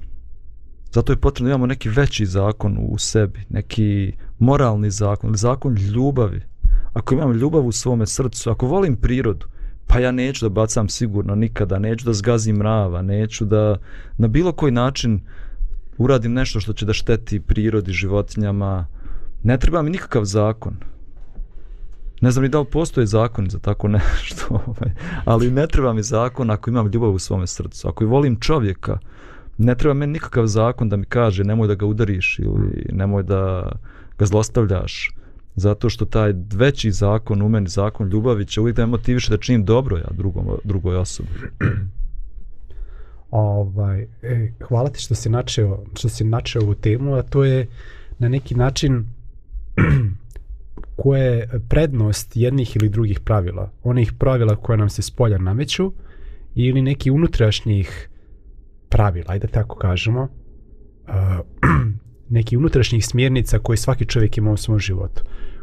zato je potrebno da imamo neki veći zakon u sebi, neki moralni zakon, zakon ljubavi. Mm ako imam ljubav u svome srcu, ako volim prirodu, pa ja neću da bacam sigurno nikada, neću da zgazim mrava, neću da na bilo koji način uradim nešto što će da šteti prirodi, životinjama. Ne treba mi nikakav zakon. Ne znam ni da li postoje zakon za tako nešto, ovaj, ali ne treba mi zakon ako imam ljubav u svome srcu. Ako i volim čovjeka, ne treba meni nikakav zakon da mi kaže nemoj da ga udariš ili nemoj da ga zlostavljaš. Uh, Zato što taj veći zakon u meni, zakon ljubavi će uvijek da me motiviše da činim dobro ja drugom, drugoj osobi. Ovaj, e, hvala ti što si, načeo, što si načeo ovu temu, a to je na neki način koja je prednost jednih ili drugih pravila. Onih pravila koja nam se spolja nameću ili neki unutrašnjih pravila, ajde tako kažemo, uh, neki unutrašnjih smjernica koje svaki čovjek ima u svom životu. Uh,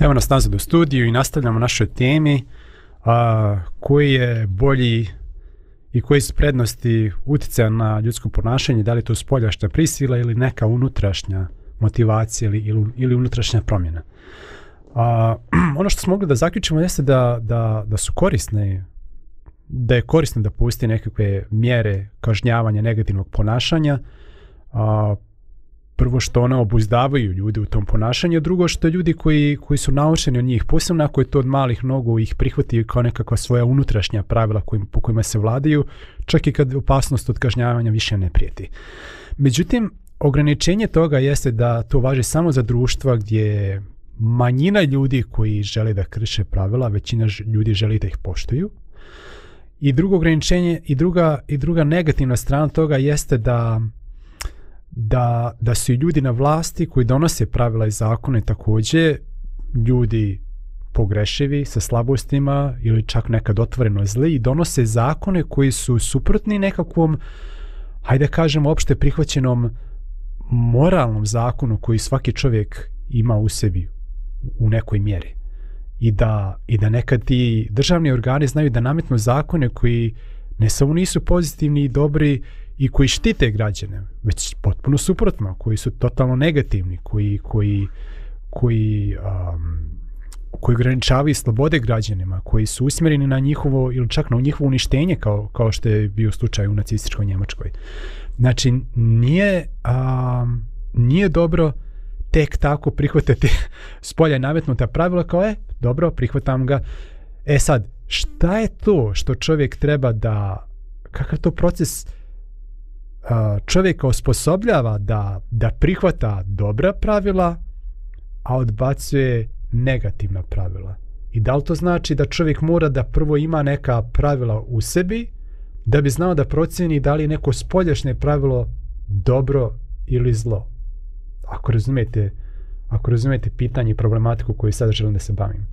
Evo nas nazad u studiju i nastavljamo našoj temi a, koji je bolji i koji su prednosti utjeca na ljudsko ponašanje, da li to spoljašta prisila ili neka unutrašnja motivacija ili, ili, ili unutrašnja promjena. A, ono što smo mogli da zaključimo jeste da, da, da su korisne da je korisno da pusti nekakve mjere kažnjavanja negativnog ponašanja a, prvo što ona obuzdavaju ljude u tom ponašanju, drugo što ljudi koji, koji su naučeni od njih, posebno ako je to od malih nogu, ih prihvataju kao nekakva svoja unutrašnja pravila kojim, po kojima se vladaju, čak i kad opasnost od kažnjavanja više ne prijeti. Međutim, ograničenje toga jeste da to važi samo za društva gdje manjina ljudi koji žele da krše pravila, većina ljudi želi da ih poštuju. I drugo ograničenje i druga i druga negativna strana toga jeste da da, da su i ljudi na vlasti koji donose pravila i zakone takođe ljudi pogrešivi sa slabostima ili čak nekad otvoreno zli i donose zakone koji su suprotni nekakvom, hajde kažem, opšte prihvaćenom moralnom zakonu koji svaki čovjek ima u sebi u nekoj mjeri. I da, i da nekad ti državni organi znaju da nametnu zakone koji ne samo nisu pozitivni i dobri i koji štite građane, već potpuno suprotno, koji su totalno negativni, koji, koji, koji, um, koji ograničavaju slobode građanima, koji su usmjereni na njihovo ili čak na njihovo uništenje kao, kao što je bio slučaj u nacističkoj Njemačkoj. Znači, nije, a, um, nije dobro tek tako prihvatati spolje nametnuta pravila kao je, dobro, prihvatam ga. E sad, šta je to što čovjek treba da, kakav to proces, uh, čovjeka osposobljava da, da prihvata dobra pravila, a odbacuje negativna pravila. I da li to znači da čovjek mora da prvo ima neka pravila u sebi, da bi znao da procjeni da li je neko spolješne pravilo dobro ili zlo? Ako razumete, ako razumete pitanje i problematiku koju sad želim da se bavim.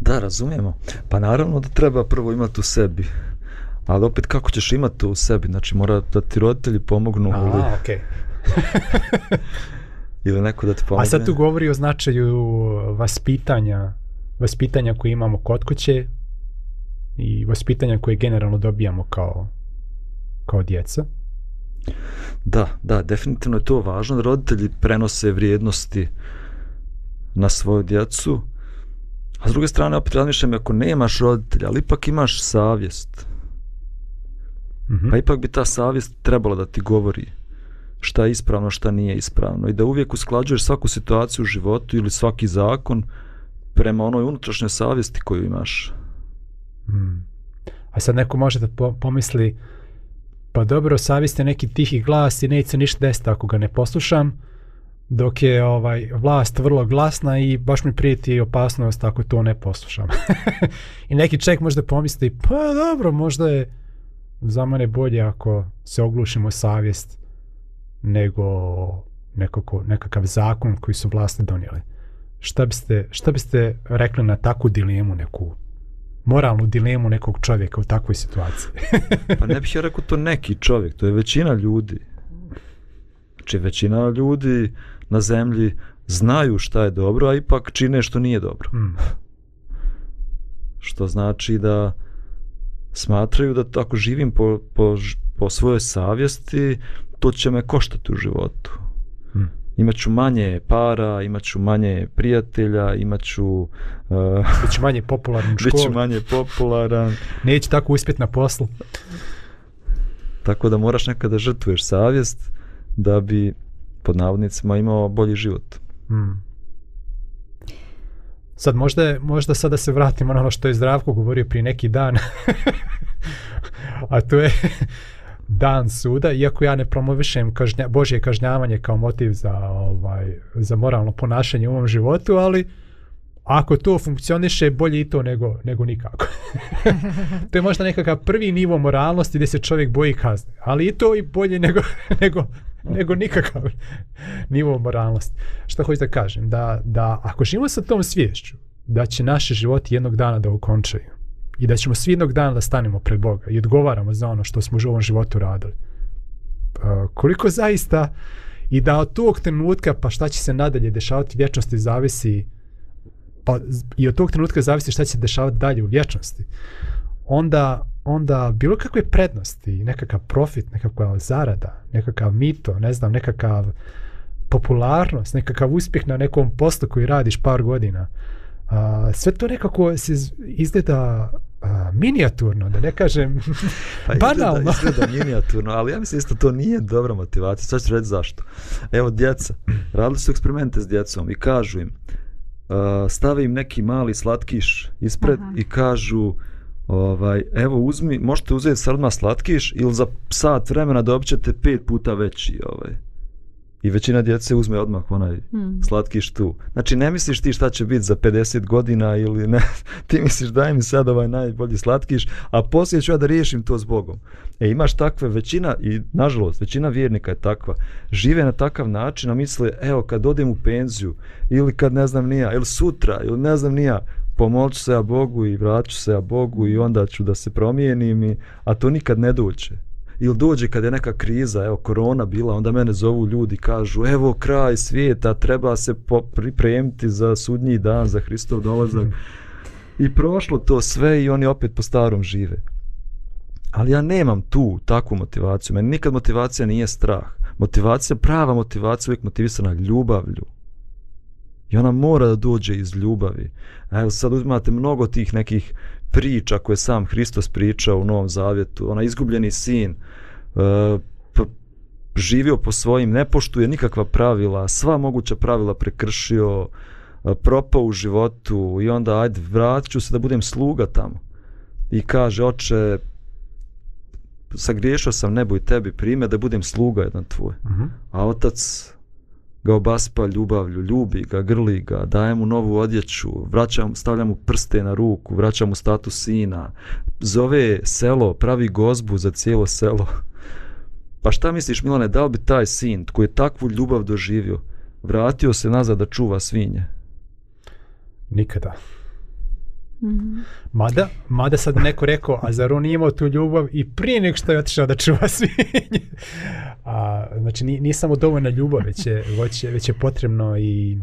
Da, razumijemo. Pa naravno da treba prvo imati u sebi uh, ali opet kako ćeš imati to u sebi, znači mora da ti roditelji pomognu. A, ali... okej. Okay. Ili neko da ti pomogne. A sad tu govori o značaju vaspitanja, vaspitanja koje imamo kod kuće i vaspitanja koje generalno dobijamo kao, kao djeca. Da, da, definitivno je to važno da roditelji prenose vrijednosti na svoju djecu. A s druge strane, opet razmišljam, ako nemaš roditelja, ali ipak imaš savjest, -hmm. Pa ipak bi ta savjest trebala da ti govori šta je ispravno, šta nije ispravno i da uvijek usklađuješ svaku situaciju u životu ili svaki zakon prema onoj unutrašnjoj savjesti koju imaš. Mm. A sad neko može da po pomisli pa dobro, savjest je neki tihi glas i neće ništa desiti ako ga ne poslušam, dok je ovaj vlast vrlo glasna i baš mi prijeti opasnost ako to ne poslušam. I neki čovjek može da pomisli pa dobro, možda je za mene bolje ako se oglušimo savjest nego nekako, nekakav zakon koji su vlasti donijeli. Šta biste, šta biste rekli na takvu dilemu neku moralnu dilemu nekog čovjeka u takvoj situaciji? pa ne bih ja rekao to neki čovjek, to je većina ljudi. Znači većina ljudi na zemlji znaju šta je dobro, a ipak čine što nije dobro. Mm. što znači da smatraju da ako živim po, po, po svojoj savjesti, to će me koštati u životu. Hmm. Imaću manje para, imaću manje prijatelja, imaću... E, uh, Biću manje popularan u školu. manje popularan. Neće tako uspjeti na poslu. Tako da moraš nekada žrtvuješ savjest da bi, pod navodnicima, imao bolji život. Hmm. Sad možda, možda sada se vratimo na ono što je Zdravko govorio prije neki dan, a to je dan suda, iako ja ne promovišem kažnja, Božje kažnjavanje kao motiv za, ovaj, za moralno ponašanje u ovom životu, ali ako to funkcioniše, bolje i to nego, nego nikako. to je možda nekakav prvi nivo moralnosti gdje se čovjek boji kazne, ali i to i bolje nego, nego, nego nikakav nivo moralnosti. Što hoću da kažem, da, da ako živimo sa tom svješću, da će naše život jednog dana da okončaju i da ćemo svi jednog dana da stanemo pred Boga i odgovaramo za ono što smo u ovom životu radili, pa, koliko zaista i da od tog trenutka pa šta će se nadalje dešavati vječnosti zavisi pa i od tog trenutka zavisi šta će se dešavati dalje u vječnosti onda onda bilo kakve prednosti, nekakav profit, nekakva zarada, nekakav mito, ne znam, nekakav popularnost, nekakav uspjeh na nekom poslu koji radiš par godina, a, sve to nekako se izgleda a, minijaturno, da ne kažem pa banalno. Izgleda, izgleda minijaturno, ali ja mislim isto to nije dobra motivacija, sad ću reći zašto. Evo djeca, radili su eksperimente s djecom i kažu im, a, stavi im neki mali slatkiš ispred Aha. i kažu, Ovaj, evo uzmi, možete uzeti srma slatkiš ili za sat vremena dobit ćete pet puta veći. Ovaj. I većina djece uzme odmah onaj mm. slatkiš tu. Znači ne misliš ti šta će biti za 50 godina ili ne. Ti misliš daj mi sad ovaj najbolji slatkiš, a poslije ću ja da riješim to s Bogom. E imaš takve većina i nažalost većina vjernika je takva. Žive na takav način a misle evo kad odem u penziju ili kad ne znam nija ili sutra ili ne znam nija pomoć se a Bogu i vraću se a Bogu i onda ću da se promijenim i, a to nikad ne dođe ili dođe kad je neka kriza, evo korona bila, onda mene zovu ljudi kažu evo kraj svijeta, treba se pripremiti za sudnji dan, za Hristov dolazak. I prošlo to sve i oni opet po starom žive. Ali ja nemam tu takvu motivaciju, meni nikad motivacija nije strah. Motivacija, prava motivacija je uvijek motivisana ljubavlju, I ona mora da dođe iz ljubavi. Evo sad uzmate mnogo tih nekih priča koje sam Hristos pričao u Novom Zavjetu. Ona izgubljeni sin, e, živio po svojim, ne poštuje nikakva pravila, sva moguća pravila prekršio, e, propao u životu i onda ajde vrat ću se da budem sluga tamo. I kaže, oče, sagriješao sam nebo i tebi prime da budem sluga jedan tvoj. Uh mhm. -huh. A otac ga obaspa ljubavlju, ljubi ga, grli ga, daje mu novu odjeću, vraća, stavlja mu prste na ruku, vraća mu status sina, zove selo, pravi gozbu za cijelo selo. Pa šta misliš, Milane, da li bi taj sin koji je takvu ljubav doživio, vratio se nazad da čuva svinje? Nikada. Nikada. -hmm. Mada, mada sad neko rekao, a zar on imao tu ljubav i prije nek što je otišao da čuva svinje? A, znači, nije, nije samo dovoljna ljubav, već je, već je, već je potrebno i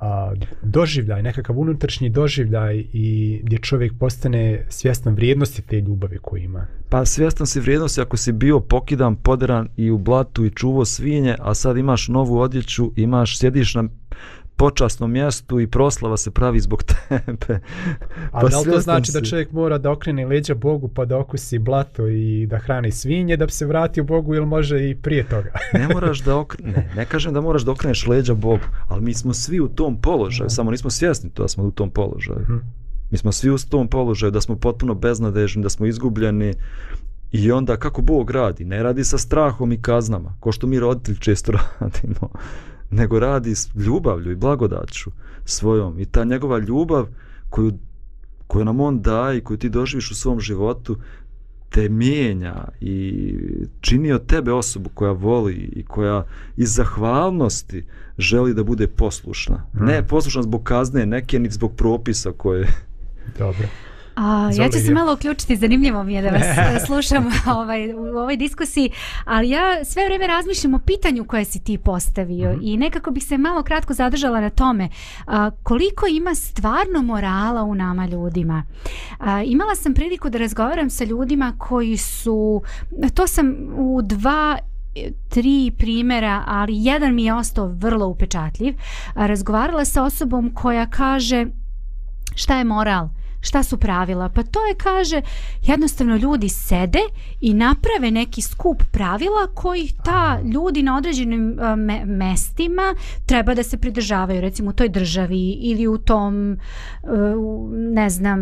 a, doživljaj, nekakav unutrašnji doživljaj i gdje čovjek postane svjestan vrijednosti te ljubavi koju ima. Pa svjestan si vrijednosti ako si bio pokidan, poderan i u blatu i čuvo svinje, a sad imaš novu odjeću, imaš, sjediš na počasnom mjestu i proslava se pravi zbog tebe. A pa da li to znači si. da čovjek mora da okrene leđa Bogu pa da okusi blato i da hrani svinje da bi se vratio Bogu ili može i prije toga? ne moraš da okrene, ne kažem da moraš da okreneš leđa Bogu, ali mi smo svi u tom položaju, mm. samo nismo svjesni to da smo u tom položaju. Mm. Mi smo svi u tom položaju da smo potpuno beznadežni, da smo izgubljeni i onda kako Bog radi, ne radi sa strahom i kaznama, ko što mi roditelji često radimo nego radi s ljubavlju i blagodaću svojom. I ta njegova ljubav koju, koju nam on daje i koju ti doživiš u svom životu te mijenja i čini od tebe osobu koja voli i koja iz zahvalnosti želi da bude poslušna. Mm. Ne poslušna zbog kazne neke, ni zbog propisa koje... Dobro. A, ja ću se malo uključiti, zanimljivo mi je da vas e, slušam ovaj, u ovoj diskusiji, ali ja sve vrijeme razmišljam o pitanju koje si ti postavio mm -hmm. i nekako bih se malo kratko zadržala na tome a, koliko ima stvarno morala u nama ljudima. A, imala sam priliku da razgovaram sa ljudima koji su, to sam u dva tri primjera, ali jedan mi je ostao vrlo upečatljiv. A, razgovarala sa osobom koja kaže šta je moral? Uh, šta su pravila? Pa to je, kaže, jednostavno ljudi sede i naprave neki skup pravila koji ta ljudi na određenim e, me mestima treba da se pridržavaju, recimo u toj državi ili u tom, e, ne znam,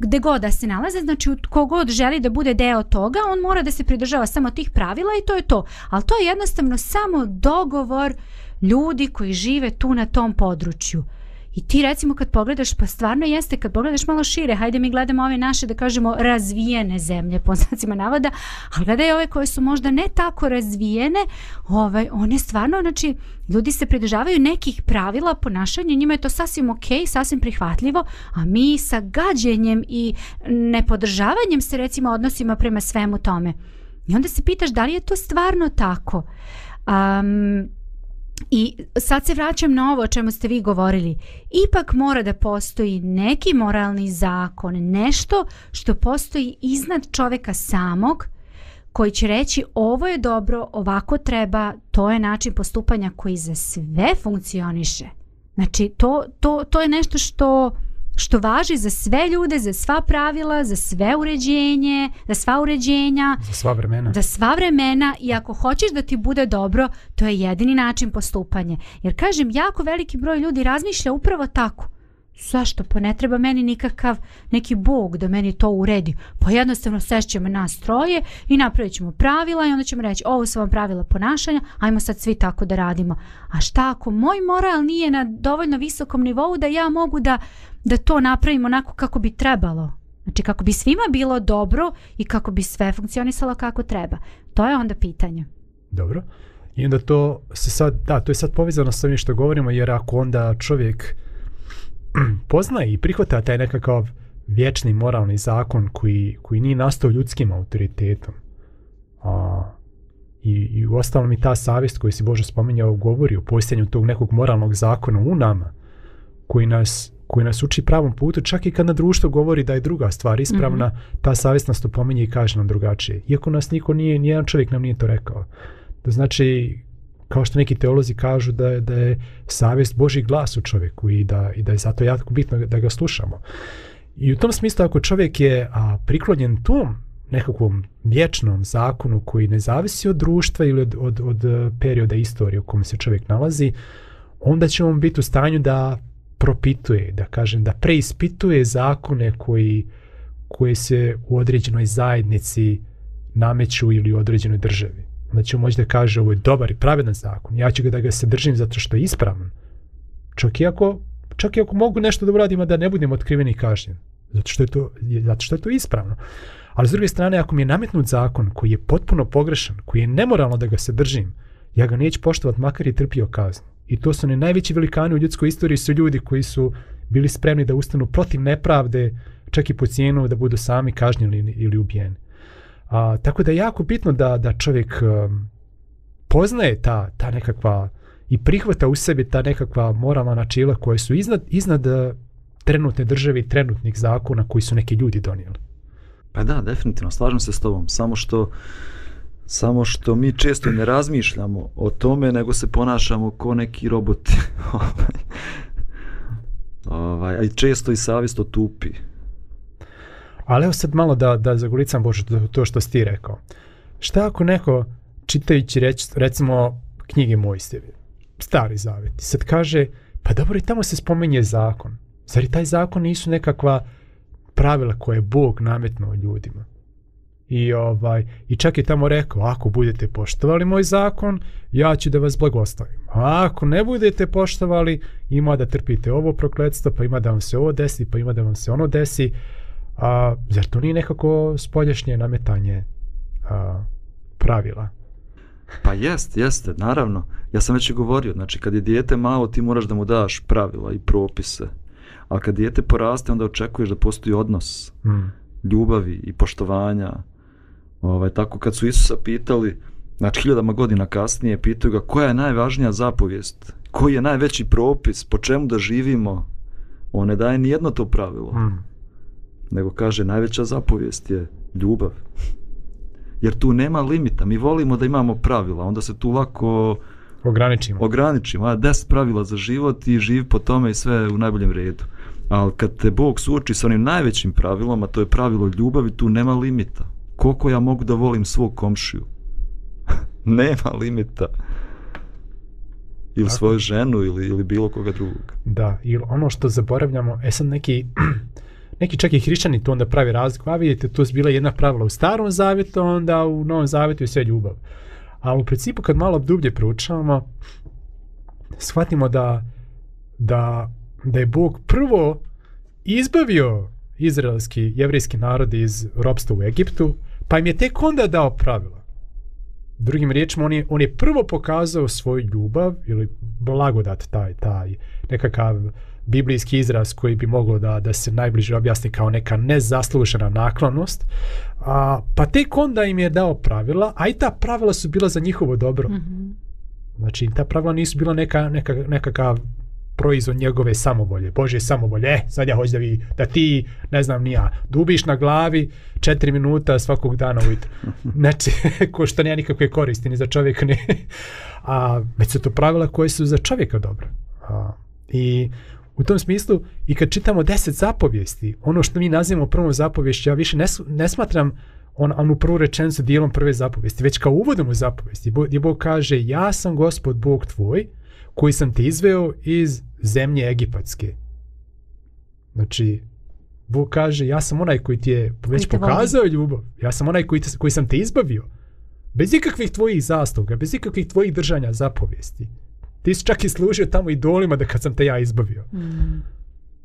gde god da se nalaze, znači kogod želi da bude deo toga, on mora da se pridržava samo tih pravila i to je to. Ali to je jednostavno samo dogovor ljudi koji žive tu na tom području. Uh, I ti recimo kad pogledaš, pa stvarno jeste, kad pogledaš malo šire, hajde mi gledamo ove naše, da kažemo, razvijene zemlje, po znacima navoda, ali gledaj ove koje su možda ne tako razvijene, ovaj, one stvarno, znači, ljudi se pridržavaju nekih pravila ponašanja, njima je to sasvim okej, okay, sasvim prihvatljivo, a mi sa gađenjem i nepodržavanjem se recimo odnosima prema svemu tome. I onda se pitaš da li je to stvarno tako. Um, I sad se vraćam na ovo o čemu ste vi govorili. Ipak mora da postoji neki moralni zakon, nešto što postoji iznad čoveka samog, koji će reći ovo je dobro, ovako treba, to je način postupanja koji za sve funkcioniše. Znači, to, to, to je nešto što što važi za sve ljude, za sva pravila, za sve uređenje, za sva uređenja, za sva vremena. Za sva vremena i ako hoćeš da ti bude dobro, to je jedini način postupanje. Jer kažem, jako veliki broj ljudi razmišlja upravo tako zašto pa ne treba meni nikakav neki bog da meni to uredi pa jednostavno sešćemo nas troje i napravit ćemo pravila i onda ćemo reći ovo su vam pravila ponašanja ajmo sad svi tako da radimo a šta ako moj moral nije na dovoljno visokom nivou da ja mogu da, da to napravim onako kako bi trebalo znači kako bi svima bilo dobro i kako bi sve funkcionisalo kako treba to je onda pitanje dobro I onda to se sad, da, to je sad povezano sa ovim što govorimo, jer ako onda čovjek, uh, poznaje i prihvata taj nekakav vječni moralni zakon koji, koji nije nastao ljudskim autoritetom. A, i, I u ostalom i ta savjest koju si Bože spominjao govori o postanju tog nekog moralnog zakona u nama koji nas, koji nas uči pravom putu, čak i kad na društvo govori da je druga stvar ispravna, mm -hmm. ta savjest nas to pominje i kaže nam drugačije. Iako nas niko nije, nijedan čovjek nam nije to rekao. To znači, kao što neki teolozi kažu da je, da je savjest Boži glas u čovjeku i da, i da je zato jako bitno da ga slušamo. I u tom smislu ako čovjek je a, priklonjen tom nekakvom vječnom zakonu koji ne zavisi od društva ili od, od, od e, perioda istorije u kome se čovjek nalazi, onda će on biti u stanju da propituje, da kažem, da preispituje zakone koji, koje se u određenoj zajednici nameću ili u određenoj državi onda će moći da kaže ovo je dobar i pravedan zakon, ja ću ga da ga sadržim zato što je ispravan. Čak i ako, čak i ako mogu nešto da uradim, da ne budem otkriven i kažnjen. Zato što, je to, zato što je to ispravno. Ali s druge strane, ako mi je nametnut zakon koji je potpuno pogrešan, koji je nemoralno da ga sadržim, ja ga neću poštovat makar i trpio kaznu. I to su ne najveći velikani u ljudskoj istoriji, su ljudi koji su bili spremni da ustanu protiv nepravde, čak i po cijenu da budu sami kažnjeni ili, ili ubijeni. A, tako da je jako bitno da, da čovjek um, poznaje ta, ta nekakva i prihvata u sebi ta nekakva moralna načila koje su iznad, iznad uh, trenutne države i trenutnih zakona koji su neki ljudi donijeli. Pa da, definitivno, slažem se s tobom. Samo što, samo što mi često ne razmišljamo o tome, nego se ponašamo ko neki robot. ovaj, ovaj, a često i savjest otupi. Ali evo sad malo da, da zaguricam Bože to što si ti rekao. Šta ako neko čitajući reč, recimo knjige Mojsteve, stari zavet, sad kaže, pa dobro i tamo se spomenje zakon. Zar i taj zakon nisu nekakva pravila koje je Bog nametnuo ljudima? I ovaj i čak je tamo rekao, ako budete poštovali moj zakon, ja ću da vas blagostavim. A ako ne budete poštovali, ima da trpite ovo prokletstvo, pa ima da vam se ovo desi, pa ima da vam se ono desi. Uh, A, zar to nije nekako spolješnje nametanje a, pravila? Pa jest, jeste, naravno. Ja sam već i govorio, znači kad je dijete malo, ti moraš da mu daš pravila i propise. A kad dijete poraste, onda očekuješ da postoji odnos mm. ljubavi i poštovanja. Ovaj, tako kad su Isusa pitali, znači hiljadama godina kasnije, pitaju ga koja je najvažnija zapovijest, koji je najveći propis, po čemu da živimo, on ne daje nijedno to pravilo. Mm nego kaže najveća zapovijest je ljubav. Jer tu nema limita, mi volimo da imamo pravila, onda se tu ovako ograničimo. Ograničimo, a deset pravila za život i živ po tome i sve u najboljem redu. Ali kad te Bog suoči sa onim najvećim pravilom, a to je pravilo ljubavi, tu nema limita. Koliko ja mogu da volim svog komšiju? nema limita. Ili svoju ženu, ili, ili bilo koga drugog. Da, ili ono što zaboravljamo, e sad neki neki čak i hrišćani to onda pravi razliku. A vidite, to je bila jedna pravila u starom zavjetu, onda u novom zavjetu je sve ljubav. Ali u principu kad malo dublje proučavamo, shvatimo da, da, da je Bog prvo izbavio izraelski, jevrijski narod iz robstva u Egiptu, pa im je tek onda dao pravila. Drugim riječima, on je, on je prvo pokazao svoju ljubav ili blagodat taj, taj nekakav uh, biblijski izraz koji bi mogao da da se najbliže objasni kao neka nezaslužena naklonost. A, pa tek onda im je dao pravila, a i ta pravila su bila za njihovo dobro. Mm -hmm. Znači, ta pravila nisu bila neka, neka, nekakav proizvod njegove samovolje, Bože samovolje, eh, sad ja hoću da, vi, da ti, ne znam ni ja, dubiš na glavi četiri minuta svakog dana ujutru. Znači, ko što nije nikakve koristi, ni za čovjeka, ni... A, već su to pravila koje su za čovjeka dobro. A, I U tom smislu, i kad čitamo deset zapovijesti, ono što mi nazivamo prvom zapovijesti, ja više ne, ne smatram on, onu prvu rečenicu dijelom prve zapovijesti, već kao uvodom u zapovijesti, gdje Bog kaže, ja sam gospod Bog tvoj, koji sam te izveo iz zemlje Egipatske. Znači, Bog kaže, ja sam onaj koji ti je već te pokazao voli. ljubav, ja sam onaj koji, te, koji sam te izbavio, bez ikakvih tvojih zastoga, bez ikakvih tvojih držanja zapovijesti. Znači, Ti si čak i služio tamo idolima da kad sam te ja izbavio. Mm.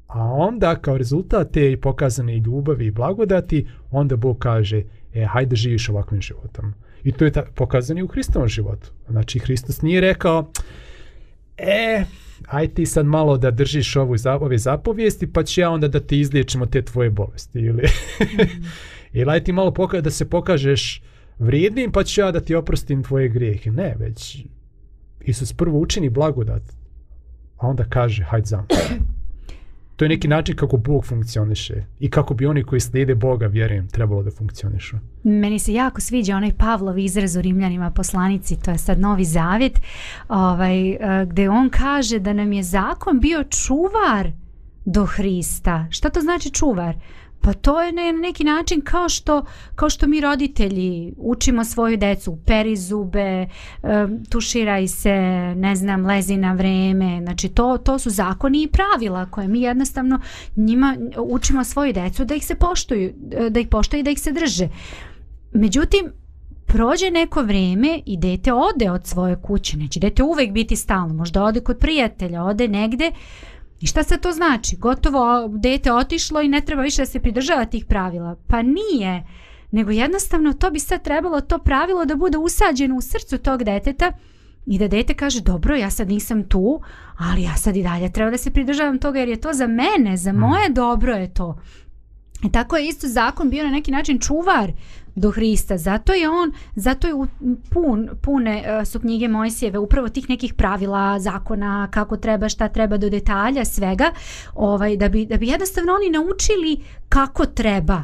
A onda kao rezultat te pokazane ljubavi i blagodati, onda Bog kaže, e, hajde živiš ovakvim životom. I to je ta, pokazani u Hristovom životu. Znači, Hristos nije rekao, e, aj ti sad malo da držiš ovu, ove zapovijesti, pa ću ja onda da ti izliječimo te tvoje bolesti. Ili, mm. ili aj ti malo pokaže, da se pokažeš vrijednim, pa ću ja da ti oprostim tvoje grijehe. Ne, već Isus prvo učini blagodat, a onda kaže, hajde za To je neki način kako Bog funkcioniše i kako bi oni koji slijede Boga, vjerujem, trebalo da funkcionišu. Meni se jako sviđa onaj Pavlov izraz u Rimljanima poslanici, to je sad novi zavjet, ovaj, e, gde on kaže da nam je zakon bio čuvar do Hrista. Šta to znači čuvar? Čuvar Pa to je na neki način kao što, kao što mi roditelji učimo svoju decu, peri zube, tuširaj se, ne znam, lezi na vreme. Znači to, to su zakoni i pravila koje mi jednostavno njima učimo svoju decu da ih se poštuju, da ih poštaju i da ih se drže. Međutim, prođe neko vreme i dete ode od svoje kuće. Neće znači, dete uvek biti stalno, možda ode kod prijatelja, ode negde. Uh, I šta se to znači? Gotovo dete otišlo i ne treba više da se pridržava tih pravila. Pa nije. Nego jednostavno to bi sad trebalo to pravilo da bude usađeno u srcu tog deteta i da dete kaže dobro ja sad nisam tu, ali ja sad i dalje treba da se pridržavam toga jer je to za mene, za mm. moje dobro je to. E tako je isto zakon bio na neki način čuvar do Hrista. Zato je on, zato je pun, pune e, su knjige Mojsijeve, upravo tih nekih pravila, zakona, kako treba, šta treba do detalja, svega, ovaj, da, bi, da bi jednostavno oni naučili kako treba.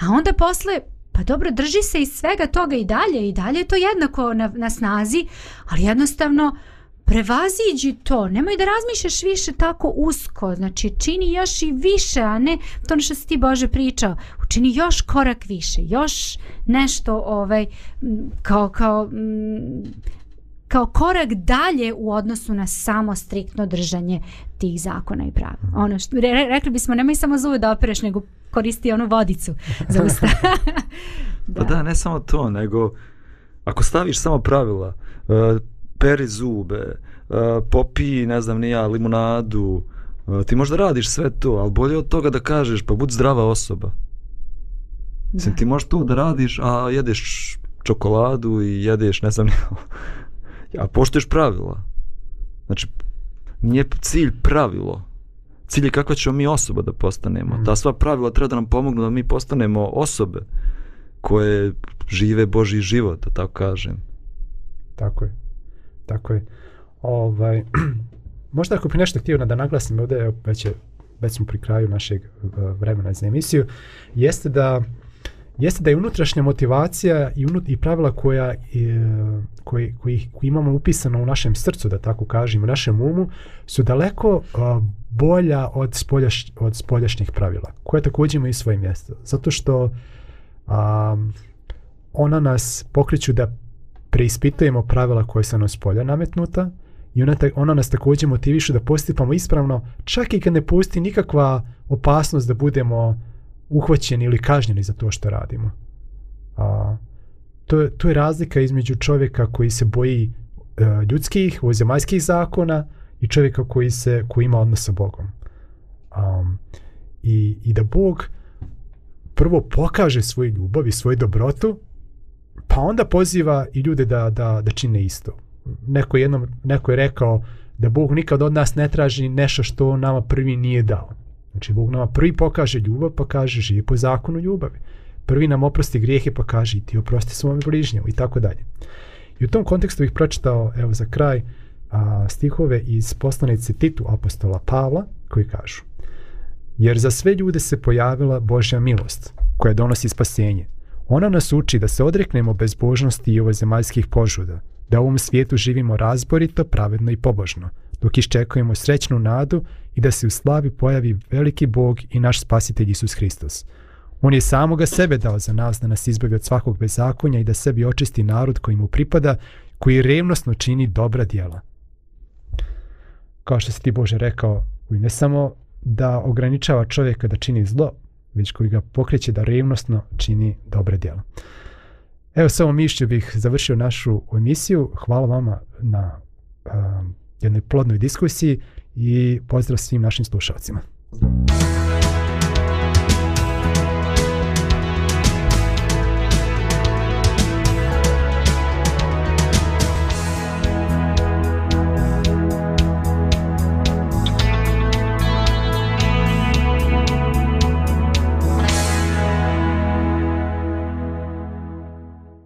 A onda posle, pa dobro, drži se iz svega toga i dalje, i dalje je to jednako na, na snazi, ali jednostavno, uh, prevaziđi to, nemoj da razmišljaš više tako usko, znači čini još i više, a ne to što si ti Bože pričao, učini još korak više, još nešto ovaj, kao, kao, kao korak dalje u odnosu na samo striktno držanje tih zakona i prava. Ono što, re, re, rekli bismo, nemoj samo zube da opereš, nego koristi onu vodicu za usta. Pa da. Pa da, ne samo to, nego ako staviš samo pravila, uh, peri zube, e, popi, ne znam, nija, limunadu, e, ti možda radiš sve to, ali bolje od toga da kažeš, pa bud zdrava osoba. Mislim, ti možeš to da radiš, a jedeš čokoladu i jedeš, ne znam, nija, a poštoješ pravila. Znači, nije cilj pravilo. Cilj je kakva ćemo mi osoba da postanemo. Mm. Ta sva pravila treba da nam pomognu da mi postanemo osobe koje žive Boži život, da tako kažem. Tako je. Tako je. Ovaj, možda ako bi nešto htio da naglasim ovdje, već, je, već smo pri kraju našeg e, vremena za emisiju, jeste da jeste da je unutrašnja motivacija i, unut, i pravila koja, e, koji, koji, imamo upisano u našem srcu, da tako kažem, u našem umu, su daleko e, bolja od, spoljaš, od spoljašnjih pravila, koje također imaju svoje mjesto. Zato što a, ona nas pokriču da preispitujemo pravila koje se nam spolja nametnuta i ona, ta, ona nas također motiviše da postupamo ispravno čak i kad ne posti nikakva opasnost da budemo uhvaćeni ili kažnjeni za to što radimo. A, to, to je razlika između čovjeka koji se boji e, ljudskih, ozemaljskih zakona i čovjeka koji, se, koji ima odnos sa Bogom. A, i, I da Bog prvo pokaže svoju ljubav i svoju dobrotu pa onda poziva i ljude da, da, da čine isto. Neko, jednom, neko je rekao da Bog nikad od nas ne traži nešto što nama prvi nije dao. Znači, Bog nama prvi pokaže ljubav, pa kaže živi po zakonu ljubavi. Prvi nam oprosti grijehe, pa kaže ti oprosti svom bližnjom i tako dalje. I u tom kontekstu bih pročitao, evo za kraj, a, stihove iz poslanice Titu apostola Pavla, koji kažu Jer za sve ljude se pojavila Božja milost, koja donosi spasenje, Ona nas uči da se odreknemo bezbožnosti i ovozemaljskih požuda, da u ovom svijetu živimo razborito, pravedno i pobožno, dok iščekujemo srećnu nadu i da se u slavi pojavi veliki Bog i naš spasitelj Isus Hristos. On je samoga sebe dao za nas da nas izbavi od svakog bezakonja i da sebi očisti narod koji mu pripada, koji revnosno čini dobra dijela. Kao što si ti Bože rekao, ne samo da ograničava čovjeka da čini zlo, već koji ga pokreće da revnostno čini dobre djela. Evo samo mišlju bih završio našu emisiju. Hvala vama na um, jednoj plodnoj diskusiji i pozdrav svim našim slušalcima. Hvala.